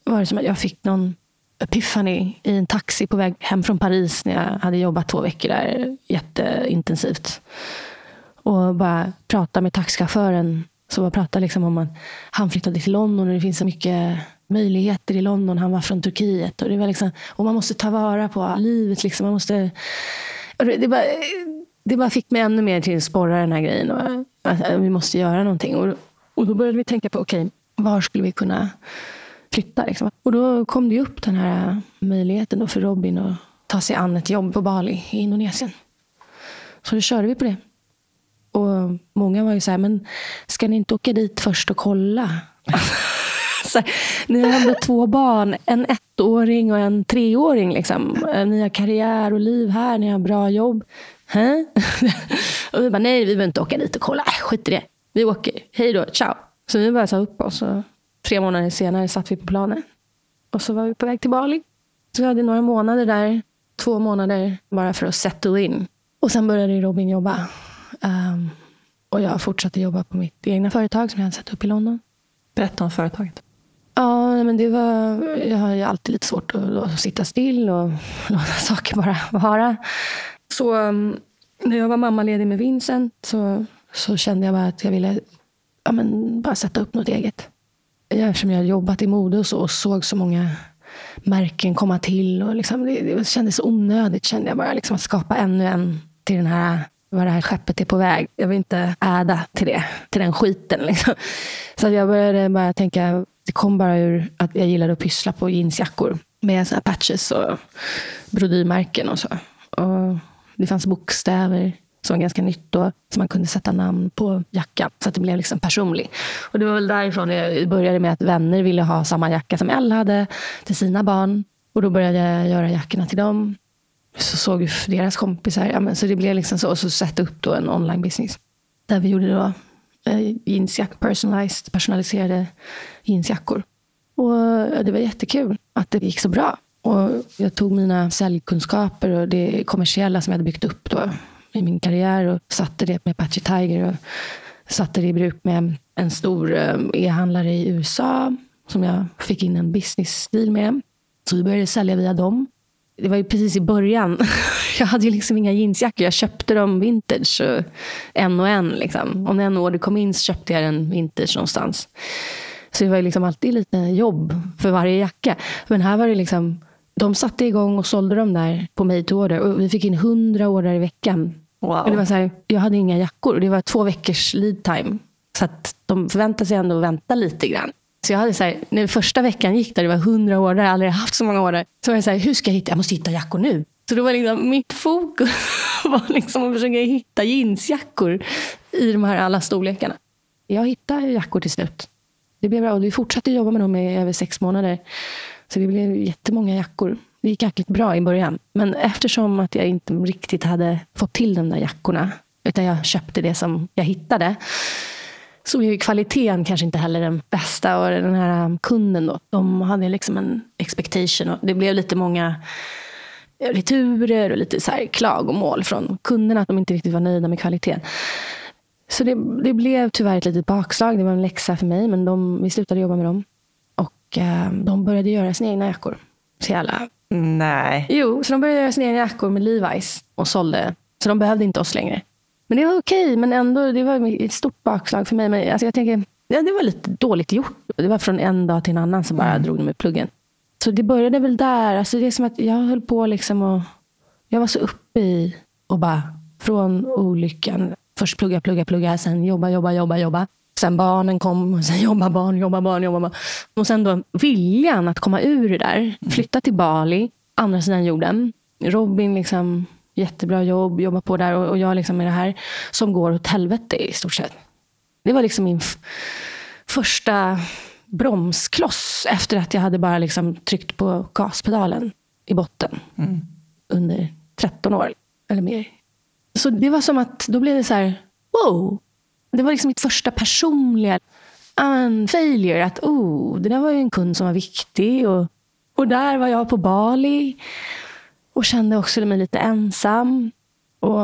var det som att jag fick någon epiphany i en taxi på väg hem från Paris när jag hade jobbat två veckor där jätteintensivt. Och bara prata med taxichauffören så man pratar liksom om att han flyttade till London och det finns så mycket möjligheter i London. Han var från Turkiet. Och, det var liksom, och man måste ta vara på livet. Liksom. Man måste, det, bara, det bara fick mig ännu mer till att sporra den här grejen. Och, att vi måste göra någonting. Och, och då började vi tänka på, okej, okay, var skulle vi kunna flytta? Liksom. Och då kom det upp den här möjligheten då för Robin att ta sig an ett jobb på Bali i Indonesien. Så då körde vi på det. Och många var ju så här, men ska ni inte åka dit först och kolla? så här, ni har ändå två barn, en ettåring och en treåring. Liksom. Eh, ni har karriär och liv här, ni har bra jobb. och vi bara, nej vi behöver inte åka dit och kolla. Äh, skit i det. Vi åker. Hej då, ciao. Så vi bara sa upp oss. Och tre månader senare satt vi på planen. Och så var vi på väg till Bali. Så vi hade några månader där. Två månader bara för att settle in. Och sen började Robin jobba. Um, och jag fortsatte jobba på mitt egna företag som jag hade satt upp i London. Berätta om företaget. Ja, men det var, jag har ju alltid lite svårt att sitta still och låta saker bara vara. Så mm, när jag var mammaledig med Vincent så, så kände jag bara att jag ville ja, men, bara sätta upp något eget. Eftersom jag jobbat i mode och så och såg så många märken komma till. Och liksom, det, det kändes onödigt, kände jag bara. Liksom, att skapa ännu en till den här var det här skeppet är på väg. Jag vill inte äda till det, till den skiten. Liksom. Så jag började bara tänka, det kom bara ur att jag gillade att pyssla på jeansjackor med såna patches och brodyrmärken och så. Och det fanns bokstäver som var ganska nytt då, så man kunde sätta namn på jackan så att det blev liksom personlig. Och det var väl därifrån det började med att vänner ville ha samma jacka som Elle hade till sina barn. Och då började jag göra jackorna till dem så såg ju deras kompisar. Ja, men så det blev liksom så. Och så sätta upp då en online business. Där vi gjorde då eh, jeansjack, personalized, personaliserade jeansjackor. Och det var jättekul att det gick så bra. Och jag tog mina säljkunskaper och det kommersiella som jag hade byggt upp då i min karriär och satte det med Apache Tiger. Och satte det i bruk med en stor eh, e-handlare i USA som jag fick in en business deal med. Så vi började sälja via dem. Det var ju precis i början. Jag hade ju liksom inga jeansjackor. Jag köpte dem vintage. En och en. Liksom. Om en order kom in så köpte jag den vintage någonstans. Så det var liksom alltid lite jobb för varje jacka. Men här var det liksom, de satte igång och sålde dem där på made to order. Och vi fick in hundra order i veckan. Wow. Och det var så här, jag hade inga jackor. Det var två veckors lead time. Så att de förväntade sig ändå att vänta lite grann. Så jag hade så här, när första veckan gick där det var hundra order, jag har aldrig haft så många order. Så var jag så här, hur ska jag hitta? Jag måste hitta jackor nu. Så då var liksom, mitt fokus var liksom att försöka hitta jeansjackor i de här alla storlekarna. Jag hittade jackor till slut. Det blev bra och vi fortsatte jobba med dem i över sex månader. Så det blev jättemånga jackor. Det gick jäkligt bra i början. Men eftersom att jag inte riktigt hade fått till de där jackorna, utan jag köpte det som jag hittade, så blev kvaliteten kanske inte heller den bästa. Och den här um, kunden då, de hade liksom en expectation. Och det blev lite många returer och lite så här klagomål från kunderna att de inte riktigt var nöjda med kvaliteten. Så det, det blev tyvärr ett litet bakslag. Det var en läxa för mig, men de, vi slutade jobba med dem. Och eh, de började göra sina egna jackor. Så jävla... Nej. Jo, så de började göra sina egna jackor med Levi's och sålde. Så de behövde inte oss längre. Men det var okej, men ändå, det var ett stort bakslag för mig. Men alltså, jag tänker, ja, det var lite dåligt gjort. Det var från en dag till en annan som bara mm. drog de med pluggen. Så det började väl där. Alltså, det är som att jag höll på liksom och jag var så uppe i och bara från olyckan. Först plugga, plugga, plugga, sen jobba, jobba, jobba, jobba. Sen barnen kom, sen jobba barn, jobba barn, jobba barn. Och sen då viljan att komma ur det där. Mm. Flytta till Bali, andra sidan jorden. Robin liksom jättebra jobb, jobbar på där och, och jag liksom med det här som går åt helvete i stort sett. Det var liksom min första bromskloss efter att jag hade bara liksom tryckt på gaspedalen i botten mm. under 13 år eller mer. Så det var som att då blev det så här, wow. Det var liksom mitt första personliga um, failure. Att oh, det där var ju en kund som var viktig. Och, och där var jag på Bali. Och kände också mig lite ensam. Och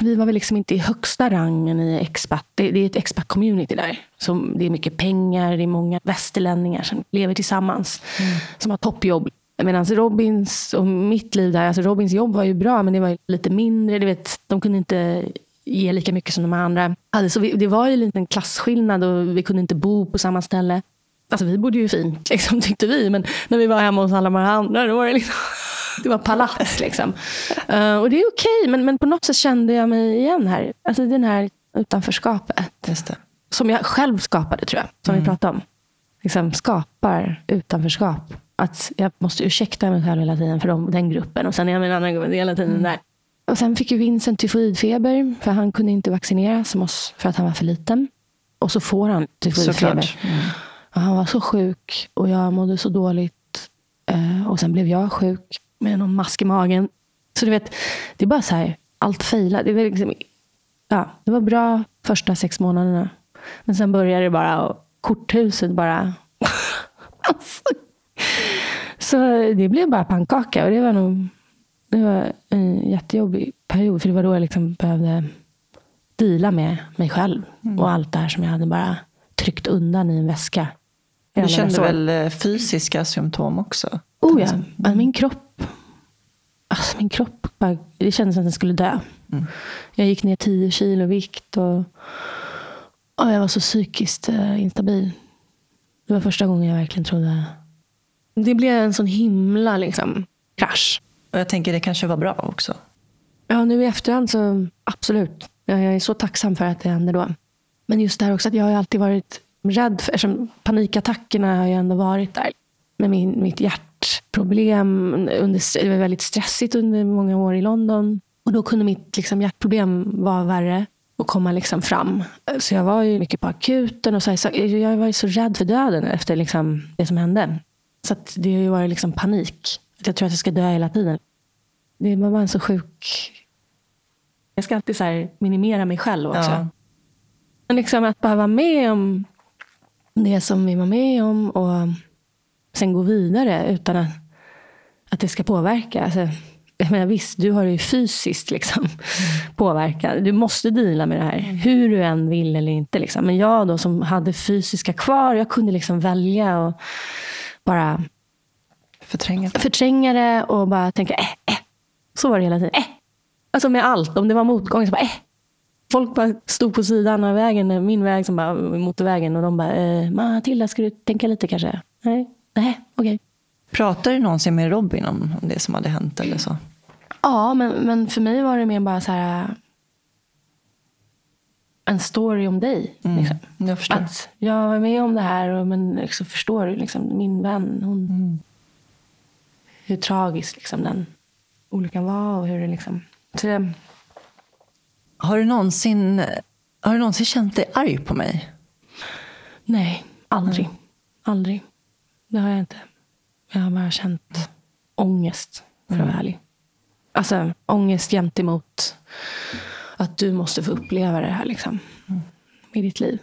vi var väl liksom inte i högsta rangen i expat. Det, det är ett expat-community där. Så det är mycket pengar, det är många västerlänningar som lever tillsammans. Mm. Som har toppjobb. Medan Robins och mitt liv där, alltså Robins jobb var ju bra men det var lite mindre. Du vet, de kunde inte ge lika mycket som de andra hade. Så vi, det var ju en liten klasskillnad och vi kunde inte bo på samma ställe. Alltså vi bodde ju fint liksom, tyckte vi. Men när vi var hemma hos alla de andra då var det liksom det var palats liksom. Uh, och det är okej, men, men på något sätt kände jag mig igen här. Alltså den här utanförskapet. Som jag själv skapade tror jag, som mm. vi pratade om. Liksom skapar utanförskap. Att jag måste ursäkta mig själv hela tiden för dem, den gruppen. Och sen är jag med en annan grupp hela tiden mm. där. Och sen fick ju Vincent tyfoidfeber. För han kunde inte vaccineras som oss för att han var för liten. Och så får han tyfoidfeber. Mm. Och han var så sjuk och jag mådde så dåligt. Uh, och sen blev jag sjuk med någon mask i magen. Så du vet, det är bara så här, allt failar. Det, liksom, ja, det var bra första sex månaderna. Men sen började det bara, och korthuset bara... alltså. Så det blev bara pannkaka. Och det var nog det var en jättejobbig period. För det var då jag liksom behövde dela med mig själv. Mm. Och allt det här som jag hade bara tryckt undan i en väska. Du kände väl eh, fysiska symptom också? Oh ja, min kropp. Alltså min kropp bara, det kändes som att den skulle dö. Mm. Jag gick ner 10 kilo vikt och, och jag var så psykiskt uh, instabil. Det var första gången jag verkligen trodde... Det blev en sån himla liksom, krasch. Och jag tänker det kanske var bra också. Ja, nu i efterhand så absolut. Jag är så tacksam för att det hände då. Men just det här också att jag har alltid varit rädd för, eftersom panikattackerna har ju ändå varit där. Med min, mitt hjärtproblem. Under, det var väldigt stressigt under många år i London. Och då kunde mitt liksom, hjärtproblem vara värre och komma liksom fram. Så jag var ju mycket på akuten. och så, så Jag var ju så rädd för döden efter liksom, det som hände. Så det har ju varit liksom panik. Jag tror att jag ska dö hela tiden. Det var bara en så sjuk... Jag ska alltid så minimera mig själv också. Ja. Men liksom att bara vara med om det som vi var med om. och sen gå vidare utan att, att det ska påverka. Alltså, jag menar, visst, du har ju fysiskt liksom, mm. påverkat. Du måste dela med det här, mm. hur du än vill eller inte. Liksom. Men jag då som hade fysiska kvar, jag kunde liksom välja och bara Förtränga det. Förtränga det och bara tänka eh, eh. Så var det hela tiden. Eh. Alltså med allt. Om det var motgång så bara eh. Folk bara stod på sidan av vägen, min väg som bara motorvägen och de bara eh, Matilda, ska du tänka lite kanske? Nej, nej, okej. Okay. Pratade du någonsin med Robin om det som hade hänt eller så? Ja, men, men för mig var det mer bara så här en story om dig. Mm, liksom. jag förstår. Att jag var med om det här, och, men liksom, förstår du, liksom, min vän, hon, Mm. hur tragisk liksom, den olyckan var. Och hur det, liksom, så det, Har du någonsin, har du någonsin känt dig arg på mig? nej, aldrig. Aldrig. Det har jag inte. Jag har bara känt ångest, för att vara ärlig. Alltså ångest gentemot att du måste få uppleva det här liksom, i ditt liv.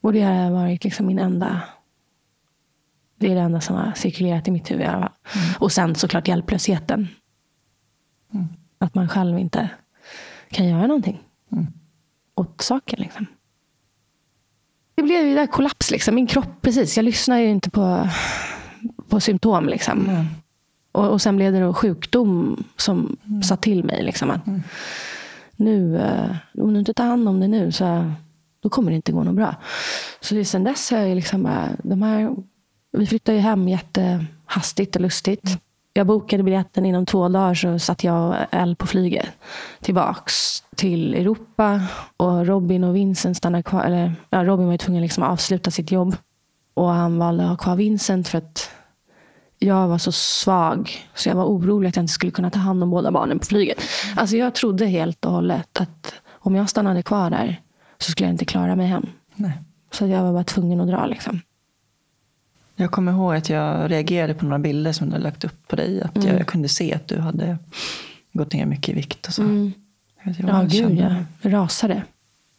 Och det har varit liksom min enda... Det är det enda som har cirkulerat i mitt huvud fall. Och sen såklart hjälplösheten. Att man själv inte kan göra någonting åt saken. Liksom. Det blev ju där kollaps. Liksom. Min kropp, precis. Jag lyssnar ju inte på, på symptom. Liksom. Och, och sen blev det då sjukdom som sa till mig. Liksom, att nu, eh, om du inte tar hand om det nu så då kommer det inte gå något bra. Så sen dess har jag liksom bara, de här, vi flyttade ju hem jättehastigt och lustigt. Jag bokade biljetten inom två dagar så satt jag och Elle på flyget tillbaks till Europa. Och Robin och Vincent stannade kvar. Eller, ja, Robin var ju tvungen liksom att avsluta sitt jobb. Och han valde att ha kvar Vincent för att jag var så svag. Så jag var orolig att jag inte skulle kunna ta hand om båda barnen på flyget. Alltså jag trodde helt och hållet att om jag stannade kvar där så skulle jag inte klara mig hem. Nej. Så jag var bara tvungen att dra. Liksom. Jag kommer ihåg att jag reagerade på några bilder som du lagt upp på dig. Att jag, jag kunde se att du hade gått ner mycket i vikt. Och så. Jag vet inte vad Ja, jag gud jag rasade.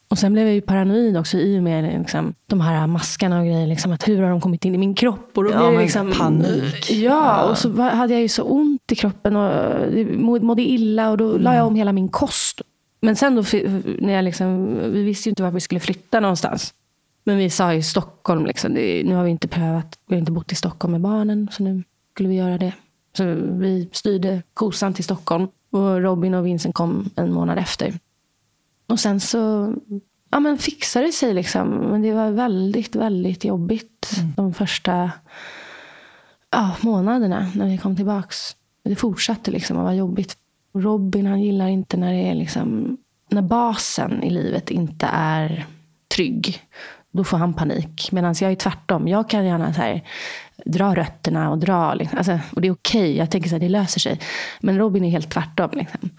Och sen blev jag ju paranoid också i och med liksom, de här maskarna och grejer. Liksom, att hur har de kommit in i min kropp? Och då Ja, blev liksom, panik. Ja, och så hade jag ju så ont i kroppen och eh, må- mådde illa. Och då la jag om hela min kost. Men sen då, när jag liksom, vi visste ju inte var vi skulle flytta någonstans. Men vi sa i Stockholm, liksom, nu har vi inte prövat, vi har inte bott i Stockholm med barnen. Så nu skulle vi göra det. Så vi styrde kosan till Stockholm. Och Robin och Vincent kom en månad efter. Och sen så ja, men fixade det sig. Liksom. Men det var väldigt, väldigt jobbigt de första ja, månaderna när vi kom tillbaks. Det fortsatte liksom att vara jobbigt. Robin han gillar inte när det är liksom, när basen i livet inte är trygg. Då får han panik. Medan jag är tvärtom. Jag kan gärna så här, dra rötterna och dra. Liksom. Alltså, och det är okej. Jag tänker att det löser sig. Men Robin är helt tvärtom. Liksom.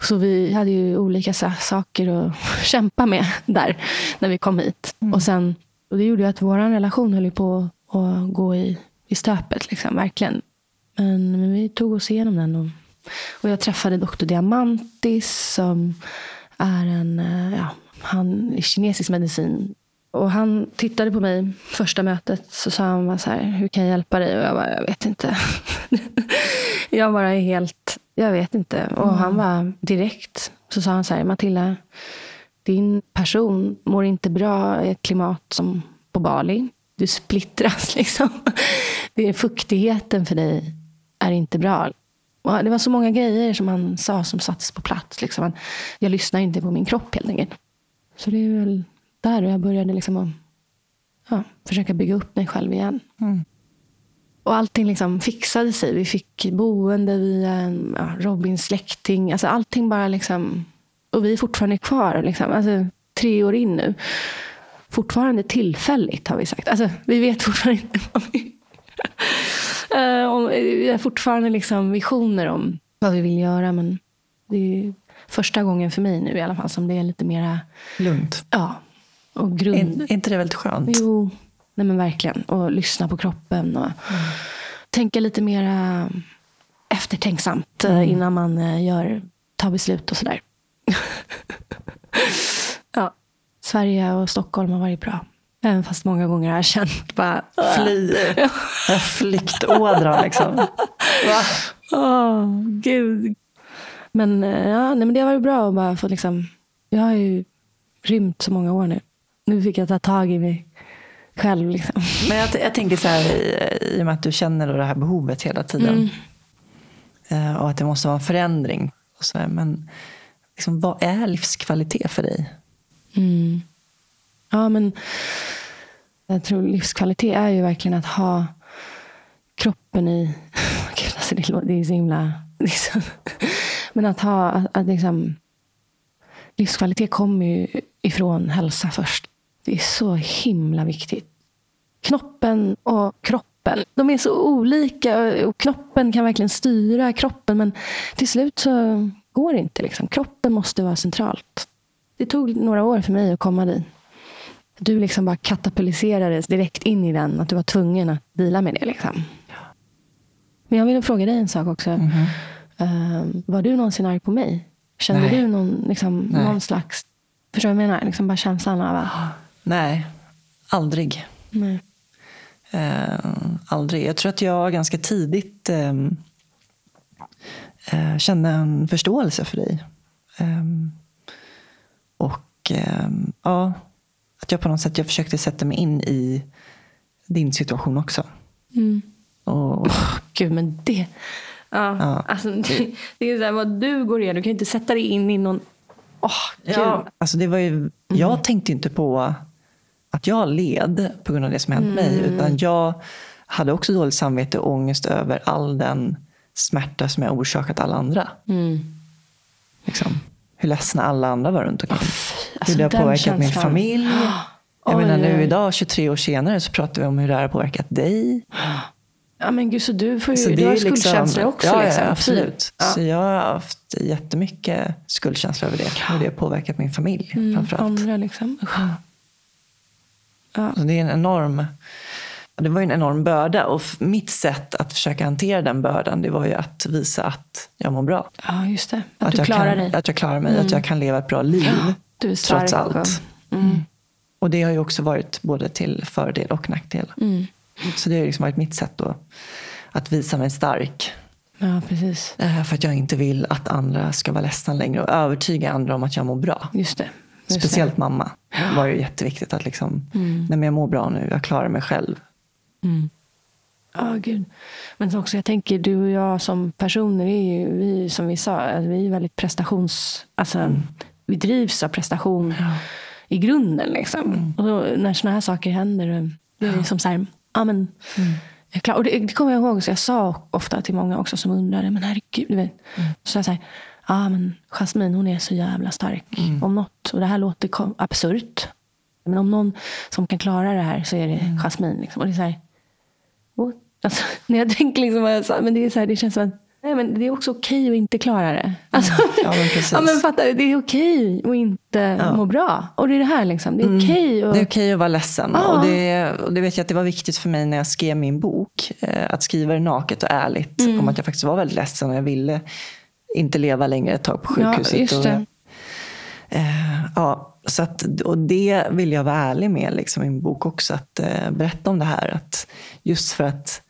Så vi hade ju olika sa- saker att kämpa med där när vi kom hit. Och, sen, och det gjorde ju att vår relation höll på att gå i, i stöpet. Liksom, verkligen. Men, men vi tog oss igenom den. Och, och jag träffade Dr. Diamantis som är en eh, ja, han är kinesisk medicin. Och han tittade på mig första mötet. Så sa han så här, hur kan jag hjälpa dig? Och jag bara, jag vet inte. jag bara är helt, jag vet inte. Och han var direkt. Så sa han så här, Matilda, din person mår inte bra i ett klimat som på Bali. Du splittras liksom. Det är fuktigheten för dig är inte bra. Och det var så många grejer som han sa som sattes på plats. Liksom. Jag lyssnar inte på min kropp helt enkelt. Så det är väl där jag började liksom att ja, försöka bygga upp mig själv igen. Och allting liksom fixade sig. Vi fick boende via en, ja, Robins släkting. Alltså allting bara liksom... Och vi är fortfarande kvar. Liksom. Alltså, tre år in nu. Fortfarande tillfälligt har vi sagt. Alltså, vi vet fortfarande inte vad vi... Eh, Vi har fortfarande liksom visioner om vad vi vill göra. Men det är första gången för mig nu i alla fall som det är lite mera... Lugnt. Ja, och grund... Är, är inte det väldigt skönt? Jo, nej men verkligen. Och lyssna på kroppen. Och tänka lite mer eftertänksamt eh, innan man eh, gör, tar beslut och sådär. ja. Sverige och Stockholm har varit bra. Även fast många gånger har jag känt bara... Fly. En flyktådra liksom. Va? Åh, gud. Men, eh, ja, nej, men det har varit bra att bara få liksom... Jag har ju rymt så många år nu. Nu fick jag ta tag i mig själv. Liksom. Men jag, jag tänker så här, i, i och med att du känner det här behovet hela tiden. Mm. och att det måste vara en förändring. Och så här, men liksom, vad är livskvalitet för dig? Mm. Ja, men jag tror livskvalitet är ju verkligen att ha kroppen i... Gud, alltså det, det är så himla... Liksom, men att ha... Att, att liksom, livskvalitet kommer ju ifrån hälsa först. Det är så himla viktigt. Knoppen och kroppen, de är så olika. och Knoppen kan verkligen styra kroppen, men till slut så går det inte. Liksom. Kroppen måste vara centralt. Det tog några år för mig att komma dit. Du liksom bara katapulserades direkt in i den. Att du var tvungen att dela med det. Liksom. Men jag vill fråga dig en sak också. Mm -hmm. uh, var du någonsin arg på mig? Kände Nej. du någon, liksom, någon slags... Förstår du vad jag menar? Liksom bara känslan av att... Nej, aldrig. Nej. Uh, aldrig. Jag tror att jag ganska tidigt um, uh, kände en förståelse för dig. Um, och um, ja, att jag på något sätt jag försökte sätta mig in i din situation också. Mm. Och, oh, Gud, men det... Ja, ja. Alltså, det, det är så här, vad du går igenom. Du kan inte sätta dig in i någon... Oh, ja, alltså det var ju, mm. Jag tänkte inte på att jag led på grund av det som hänt mm. mig. Utan jag hade också dåligt samvete och ångest över all den smärta som jag orsakat alla andra. Mm. Liksom, hur ledsna alla andra var runt omkring. Alltså, hur det har påverkat min familj. Jag Oj, menar nu idag, 23 år senare, så pratar vi om hur det har påverkat dig. Ja men gud, så du, får ju, så du har liksom, skuldkänslor också? Ja, liksom. ja absolut. Ja. Så jag har haft jättemycket skuldkänsla över det. Hur det har påverkat min familj mm, framförallt. Andra liksom. Ja. Så det är en enorm... Det var en enorm börda och mitt sätt att försöka hantera den bördan det var ju att visa att jag mår bra. Ja, just det. Att, att du klarar kan, dig. Att jag klarar mig, mm. att jag kan leva ett bra liv. Ja, du är stark trots allt. Och, mm. och det har ju också varit både till fördel och nackdel. Mm. Så det har liksom varit mitt sätt då, att visa mig stark. Ja, precis. Eh, för att jag inte vill att andra ska vara ledsna längre och övertyga andra om att jag mår bra. Just det. Speciellt det. mamma var ju jätteviktigt att liksom, mm. nej men jag mår bra nu, jag klarar mig själv. Mm. Ja, gud. Men också, jag tänker, du och jag som personer, är ju, vi, som vi sa, vi är väldigt prestations... Alltså, mm. Vi drivs av prestation ja. i grunden. Liksom. Mm. Och då, när sådana här saker händer, då är det som så här, ja, men, mm. Och det, det kommer jag ihåg, så jag sa ofta till många också som undrade, men herregud. Du vet. Mm. Så jag säger, ja men Jasmine hon är så jävla stark. Mm. Om något, och det här låter absurt. Men om någon som kan klara det här så är det mm. Jasmine. Liksom. Och det är så här, Alltså, när jag tänker liksom, men det, är så här, det känns som att Nej, men det är också okej att inte klara det. Alltså, ja, men precis. ja, men fatta, det är okej att inte ja. må bra. Och det är det här. Liksom. Det är mm. okej att... Det är okej att vara ledsen. Ja. Och, det, och det vet jag att det var viktigt för mig när jag skrev min bok. Eh, att skriva det naket och ärligt. Mm. Om att jag faktiskt var väldigt ledsen och jag ville inte leva längre ett tag på sjukhuset. Ja, det. Och, eh, ja, så att, och det vill jag vara ärlig med liksom, i min bok också. Att eh, berätta om det här. Att just för att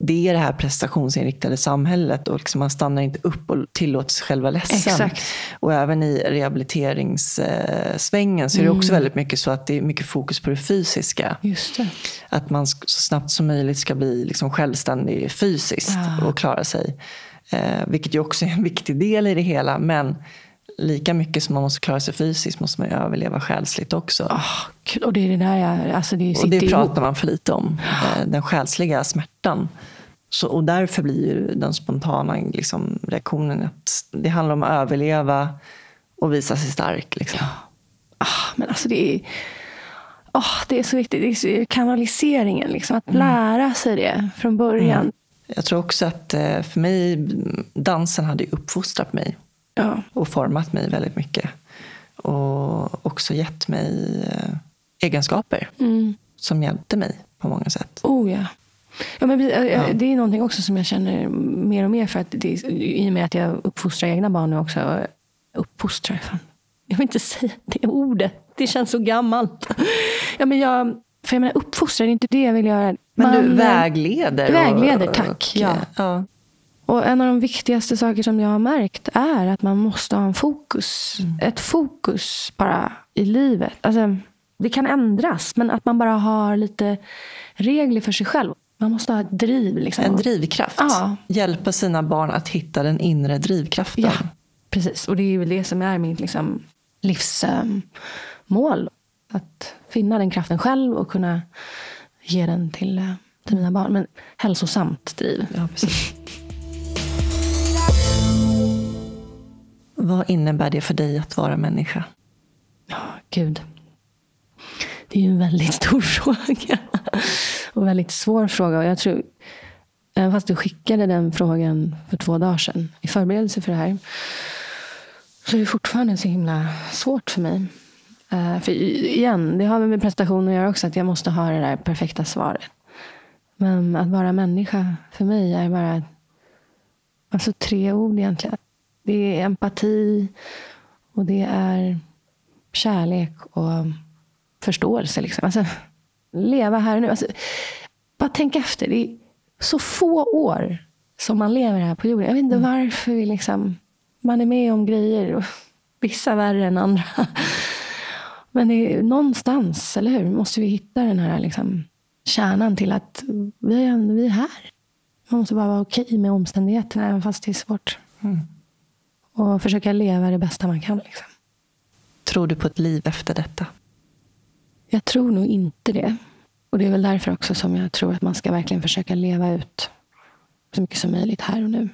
det är det här prestationsinriktade samhället och liksom man stannar inte upp och tillåter sig själv vara ledsen. Exakt. Och även i rehabiliteringssvängen så är det också mm. väldigt mycket så att det är mycket fokus på det fysiska. Just det. Att man så snabbt som möjligt ska bli liksom självständig fysiskt ja. och klara sig. Eh, vilket ju också är en viktig del i det hela. Men lika mycket som man måste klara sig fysiskt måste man ju överleva själsligt också. Oh, och det är det där jag, alltså det Och det pratar ihop. man för lite om. Eh, den själsliga smärtan. Så, och därför blir den spontana liksom, reaktionen att det handlar om att överleva och visa sig stark. Liksom. Ja. Ah, men alltså det är, oh, det är så viktigt. Det är kanaliseringen, liksom, att mm. lära sig det från början. Mm. Jag tror också att eh, för mig, dansen hade uppfostrat mig ja. och format mig väldigt mycket. Och också gett mig eh, egenskaper mm. som hjälpte mig på många sätt. Oh ja. Ja, men, ja. Det är någonting också som jag känner mer och mer. för att det, I och med att jag uppfostrar egna barn nu också. Uppfostrar, fan. Jag vill inte säga det ordet. Det känns så gammalt. Ja, men jag, för jag menar, uppfostra, det är inte det jag vill göra. Men Man, du vägleder? Vägleder, och, tack. Och, ja. ja. Och en av de viktigaste saker som jag har märkt är att man måste ha en fokus. Mm. Ett fokus bara i livet. Alltså, Det kan ändras, men att man bara har lite regler för sig själv. Man måste ha ett driv. Liksom. En drivkraft. Ja. Hjälpa sina barn att hitta den inre drivkraften. Ja, precis. Och det är väl det som är mitt liksom, livsmål. att finna den kraften själv och kunna ge den till, eh, till mina barn. Men hälsosamt driv. Ja, precis. Vad innebär det för dig att vara människa? Ja, gud. Det är ju en väldigt stor fråga. Och väldigt svår fråga. Och jag tror, även fast du skickade den frågan för två dagar sedan i förberedelse för det här. Så är det fortfarande så himla svårt för mig. Uh, för igen, det har med prestation att göra också. Att jag måste ha det där perfekta svaret. Men att vara människa för mig är bara alltså tre ord egentligen. Det är empati och det är kärlek och förståelse. Liksom. Alltså, leva här och nu. Alltså, bara tänk efter. Det är så få år som man lever här på jorden. Jag vet inte mm. varför vi liksom, man är med om grejer. Och vissa värre än andra. Men det är, någonstans, eller hur, måste vi hitta den här liksom, kärnan till att vi är, vi är här. Man måste bara vara okej med omständigheterna, även fast det är svårt. Mm. Och försöka leva det bästa man kan. Liksom. Tror du på ett liv efter detta? Jag tror nog inte det. Och det är väl därför också som jag tror att man ska verkligen försöka leva ut så mycket som möjligt här och nu.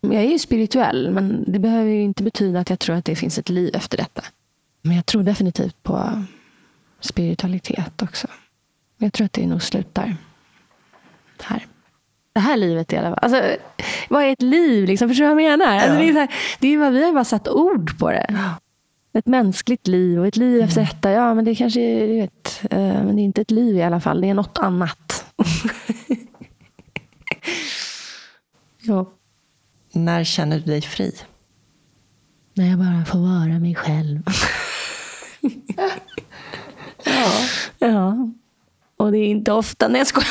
Jag är ju spirituell, men det behöver ju inte betyda att jag tror att det finns ett liv efter detta. Men jag tror definitivt på spiritualitet också. Jag tror att det nog slutar här. Det här livet i alla fall. Alltså, vad är ett liv? Liksom? Förstår du vad jag menar? Alltså, det är, så här, det är vad vi har bara satt ord på det ett mänskligt liv och ett liv mm. efter detta. Ja, men det kanske är, vet, eh, men det är inte ett liv i alla fall. Det är något annat. ja. När känner du dig fri? När jag bara får vara mig själv. ja. ja. Och det är inte ofta. när jag skojar.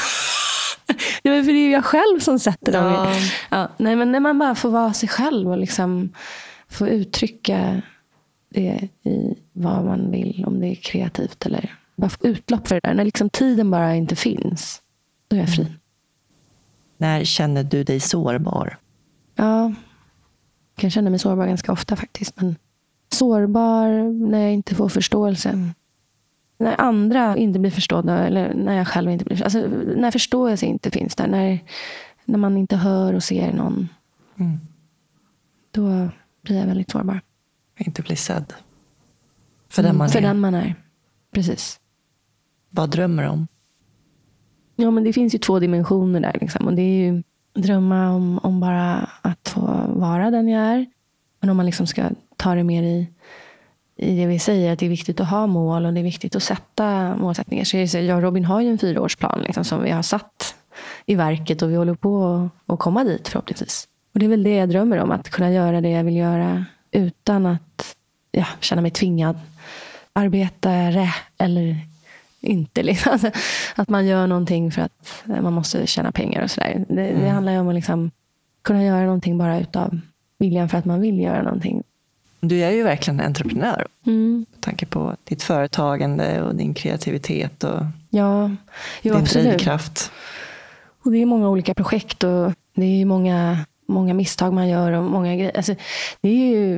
Nej, för det är ju jag själv som sätter dem. Ja. Ja, nej, men när man bara får vara sig själv och liksom få uttrycka det i vad man vill, om det är kreativt eller bara få utlopp för det där. När liksom tiden bara inte finns, då är jag fri. När känner du dig sårbar? Ja, jag kan känna mig sårbar ganska ofta faktiskt. Men sårbar när jag inte får förståelse. När andra inte blir förstådda eller när jag själv inte blir förstådd. Alltså, när förståelse inte finns där. När, när man inte hör och ser någon. Mm. Då blir jag väldigt sårbar. Inte bli sedd. För den mm, man för är. För den man är. Precis. Vad drömmer du om? Ja, men det finns ju två dimensioner där. Liksom. Och det är ju drömma om, om bara att få vara den jag är. Men om man liksom ska ta det mer i, i det vi säger, att det är viktigt att ha mål och det är viktigt att sätta målsättningar. Så jag, och Robin har ju en fyraårsplan liksom, som vi har satt i verket och vi håller på att komma dit förhoppningsvis. Och det är väl det jag drömmer om, att kunna göra det jag vill göra utan att ja, känna mig tvingad. Arbetare eller inte. Liksom. Alltså, att man gör någonting för att man måste tjäna pengar och sådär. Det, mm. det handlar ju om att liksom kunna göra någonting bara utav viljan för att man vill göra någonting. Du är ju verkligen entreprenör. Mm. Med tanke på ditt företagande och din kreativitet och ja, jo, din absolut. drivkraft. Och det är många olika projekt och det är många många misstag man gör och många grejer. Alltså, det är ju,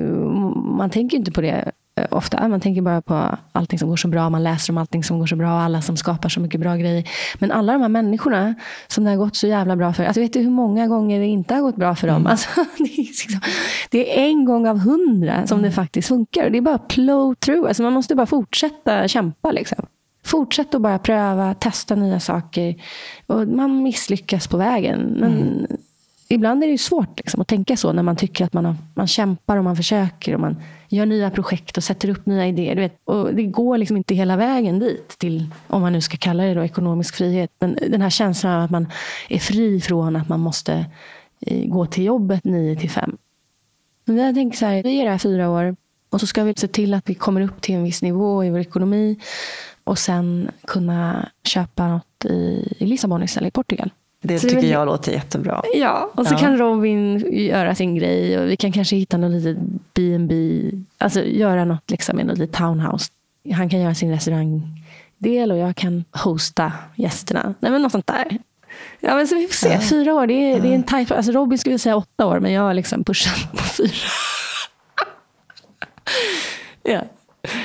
man tänker inte på det ofta. Man tänker bara på allting som går så bra. Man läser om allting som går så bra. Alla som skapar så mycket bra grejer. Men alla de här människorna som det har gått så jävla bra för. Alltså, vet du hur många gånger det inte har gått bra för dem? Mm. Alltså, det, är liksom, det, är en gång av hundra som mm. det faktiskt funkar. Det är bara plow through. Alltså, man måste bara fortsätta kämpa. Liksom. Fortsätt att bara pröva, testa nya saker. Och man misslyckas på vägen. Men mm ibland är det svårt liksom, att tänka så när man tycker att man, har, man kämpar och man försöker och man gör nya projekt och sätter upp nya idéer. Du vet, och det går liksom inte hela vägen dit till, om man nu ska kalla det då, ekonomisk frihet. Men den här känslan av att man är fri från att man måste eh, gå till jobbet 9 till 5. Men jag tänker så här, vi är här fyra år och så ska vi se till att vi kommer upp till en viss nivå i vår ekonomi och sen kunna köpa något i Lissabon istället, i Portugal. Det så tycker det jag låter jättebra. Ja, och så ja. kan Robin göra sin grej och vi kan kanske hitta något litet B&B. Alltså göra något liksom i något litet townhouse. Han kan göra sin restaurang del och jag kan hosta gästerna. Nej, men något sånt där. Ja, men så vi får se. Fyra år, det är, det är en typ, alltså Robin skulle säga åtta år, men jag har liksom pushat på fyra. ja.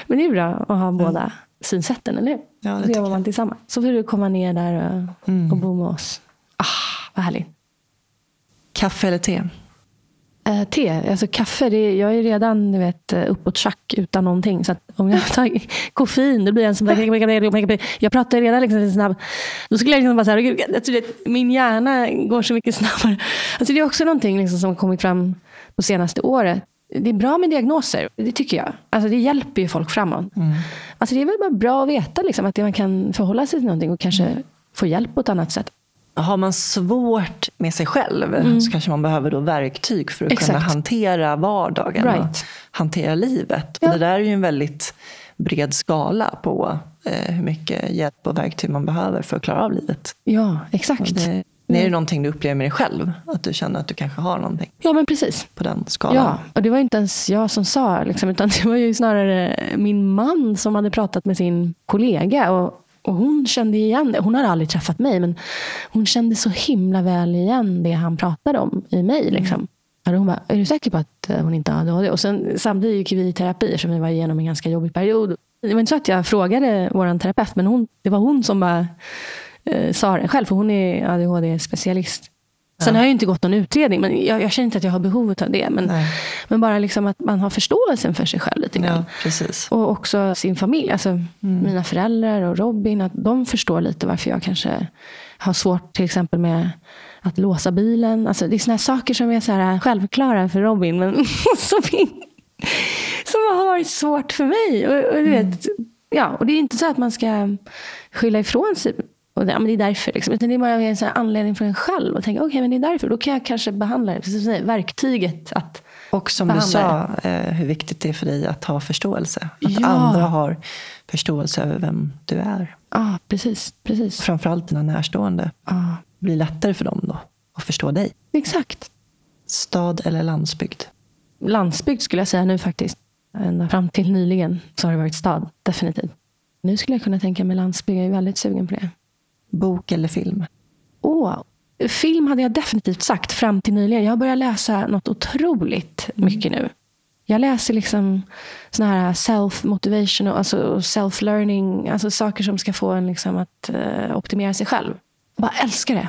Men det är bra att ha båda synsätten, eller hur? Ja, det så jobbar man tillsammans. Så får du komma ner där och, Mm. och bo med oss. Ah, vad härligt. Kaffe eller te? Eh, te, alltså kaffe, det, jag är redan du vet, eh, uppåt schack utan någonting. Så om jag tar koffein, då blir jag en som. Jag pratar redan liksom lite snabbt. Då skulle jag liksom bara så här, "Gud, alltså, min hjärna går så mycket snabbare. Alltså, det är också någonting liksom som har kommit fram på senaste året. Det är bra med diagnoser, det tycker jag. Alltså, det hjälper ju folk framåt. Alltså, det är väl bara bra att veta liksom, att man kan förhålla sig till någonting och kanske få hjälp på ett annat sätt. Har man svårt med sig själv så kanske man behöver då verktyg för att kunna Mm. Exakt. hantera vardagen och Right. hantera livet. Ja. Och det där är ju en väldigt bred skala på eh, hur mycket hjälp och verktyg man behöver för att klara av livet. Ja, exakt. Och det, det är det någonting du upplever med dig själv? Att du känner att du kanske har någonting Ja, men precis. på den skalan? Ja, och det var inte ens jag som sa, liksom, utan det var ju snarare min man som hade pratat med sin kollega. Och, och hon kände igen det. Hon hade aldrig träffat mig, men hon kände så himla väl igen det han pratade om i mig. Liksom. Och hon bara, är du säker på att eh, hon inte har ADHD? Och sen, samtidigt gick vi i terapi, eftersom vi var igenom en ganska jobbig period. Det var inte så att jag frågade vår terapeut, men hon, det var hon som bara eh, sa det själv, för hon är ADHD-specialist. Sen har jag ju inte gått någon utredning, men jag, jag känner inte att jag har behovet av det. Men, Nej. men bara liksom att man har förståelsen för sig själv lite grann. Ja. Och också sin familj, alltså mina föräldrar och Robin, att de förstår lite varför jag kanske har svårt till exempel med att låsa bilen. Alltså, det är såna här saker som är så här självklara för Robin, men som, som har varit svårt för mig. Och, och, du vet, ja, och det är inte så att man ska skylla ifrån sig. Och det, ja, men det är därför. Liksom. Utan det är bara en sån anledning för en själv att tänka, okej, men det är därför. Då kan jag kanske behandla det. Precis som verktyget att Och som du sa, eh, hur viktigt det är för dig att ha förståelse. Att Ja. andra har förståelse över vem du är. Ja, precis. precis. Framförallt dina närstående. Ja, Det blir lättare för dem då att förstå dig. exakt. Stad eller landsbygd? Landsbygd skulle jag säga nu faktiskt. Ända fram till nyligen så har det varit stad, definitivt. Nu skulle jag kunna tänka mig landsbygd. Jag är väldigt sugen på det. Bok eller film? Åh, film hade jag definitivt sagt fram till nyligen. Jag har börjat läsa något otroligt mycket nu. Jag läser liksom såna här self-motivation, och alltså self-learning. Alltså saker som ska få en liksom att eh, optimera sig själv. Jag bara älskar det.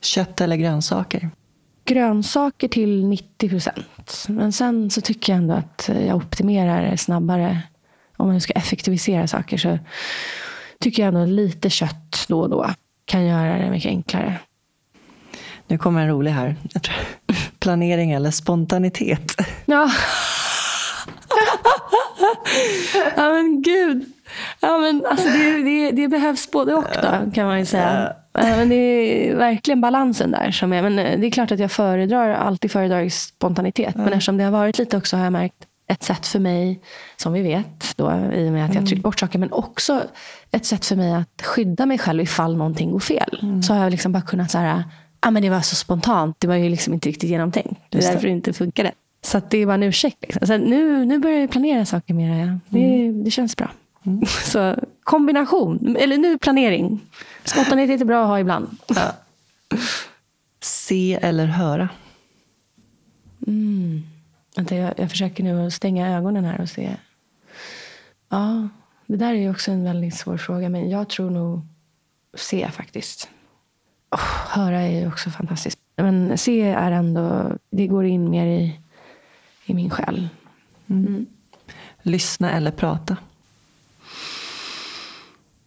Kött eller grönsaker? grönsaker till 90 procent. Men sen så tycker jag ändå att jag optimerar snabbare. Om man nu ska effektivisera saker så tycker jag ändå lite kött då och då kan göra det mycket enklare. Nu kommer en rolig här. Planering eller spontanitet? Ja. ja men gud. Ja, men alltså det, det, det behövs både och då kan man ju säga. Ja, men det är verkligen balansen där. Som är, men eh, det är klart att jag föredrar, alltid föredrar spontanitet. Men eftersom det har varit lite också har jag märkt ett sätt för mig, som vi vet, då, i och med att jag tryckt bort saker, men också ett sätt för mig att skydda mig själv ifall någonting går fel. Så har jag liksom bara kunnat så här, ah, men det var så spontant, det var ju liksom inte riktigt genomtänkt. Det är därför det inte funkade. Så det är bara en ursäkt. Liksom. Så nu, nu börjar jag planera saker mer. Ja. Det, det känns bra. Så kombination, eller nu planering. Spontanitet är bra att ha ibland. Se eller höra? Vänta, jag, jag försöker nu att stänga ögonen här och se. Ja, det där är ju också en väldigt svår fråga. Men jag tror nog se faktiskt. Oh, höra är ju också fantastiskt. Men se är ändå, det går in mer i, i min själ. Lyssna eller prata?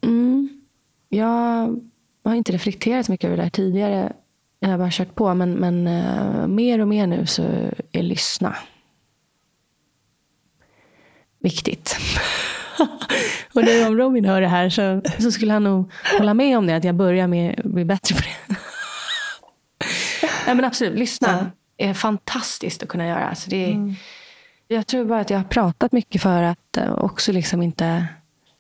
Mm. Jag har inte reflekterat så mycket över det här tidigare. Jag har bara kört på. Men, men eh, mer och mer nu så är lyssna viktigt. och nu om Robin hör det här så, så skulle han nog hålla med om det. Att jag börjar med att bli bättre på det. Nej, men absolut, lyssna är fantastiskt att kunna göra. Alltså det är, Jag tror bara att jag har pratat mycket för att eh, också liksom inte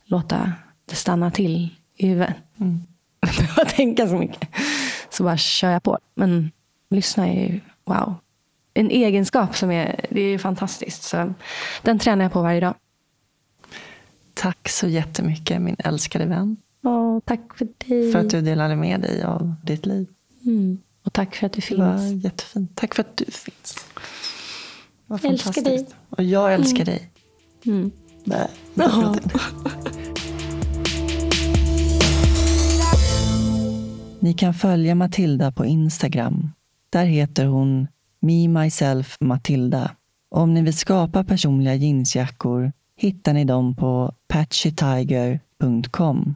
låta det stanna till i huvudet. Mm. behöva tänka så mycket. Så bara kör jag på. Men lyssna är ju wow. En egenskap som är, det är fantastiskt. Så den tränar jag på varje dag. Tack så jättemycket min älskade vän. Åh, tack för dig. För att du delade med dig av ditt liv. Mm. Och tack för att du finns. Det var jättefint. Tack för att du finns. Jag älskar dig. Och jag älskar mm. dig. Mm. Nej, oh. Ni kan följa Matilda på Instagram. Där heter hon Me Myself Matilda. Om ni vill skapa personliga jeansjackor hittar ni dem på patchytiger.com.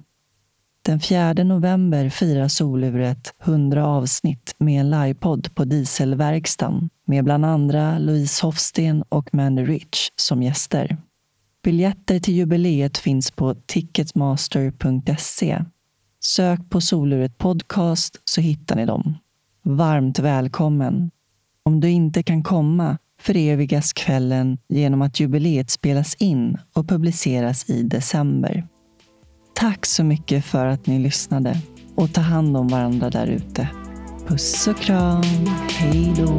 Den 4 november firar soluret 100 avsnitt med en livepodd på Dieselverkstan med bland andra Louise Hofsten och Mandy Rich som gäster. Biljetter till jubileet finns på ticketmaster.se. Sök på Soluret Podcast så hittar ni dem. Varmt välkommen! Om du inte kan komma förevigas kvällen genom att jubileet spelas in och publiceras i december. Tack så mycket för att ni lyssnade och ta hand om varandra där ute. Puss och kram. Hej då.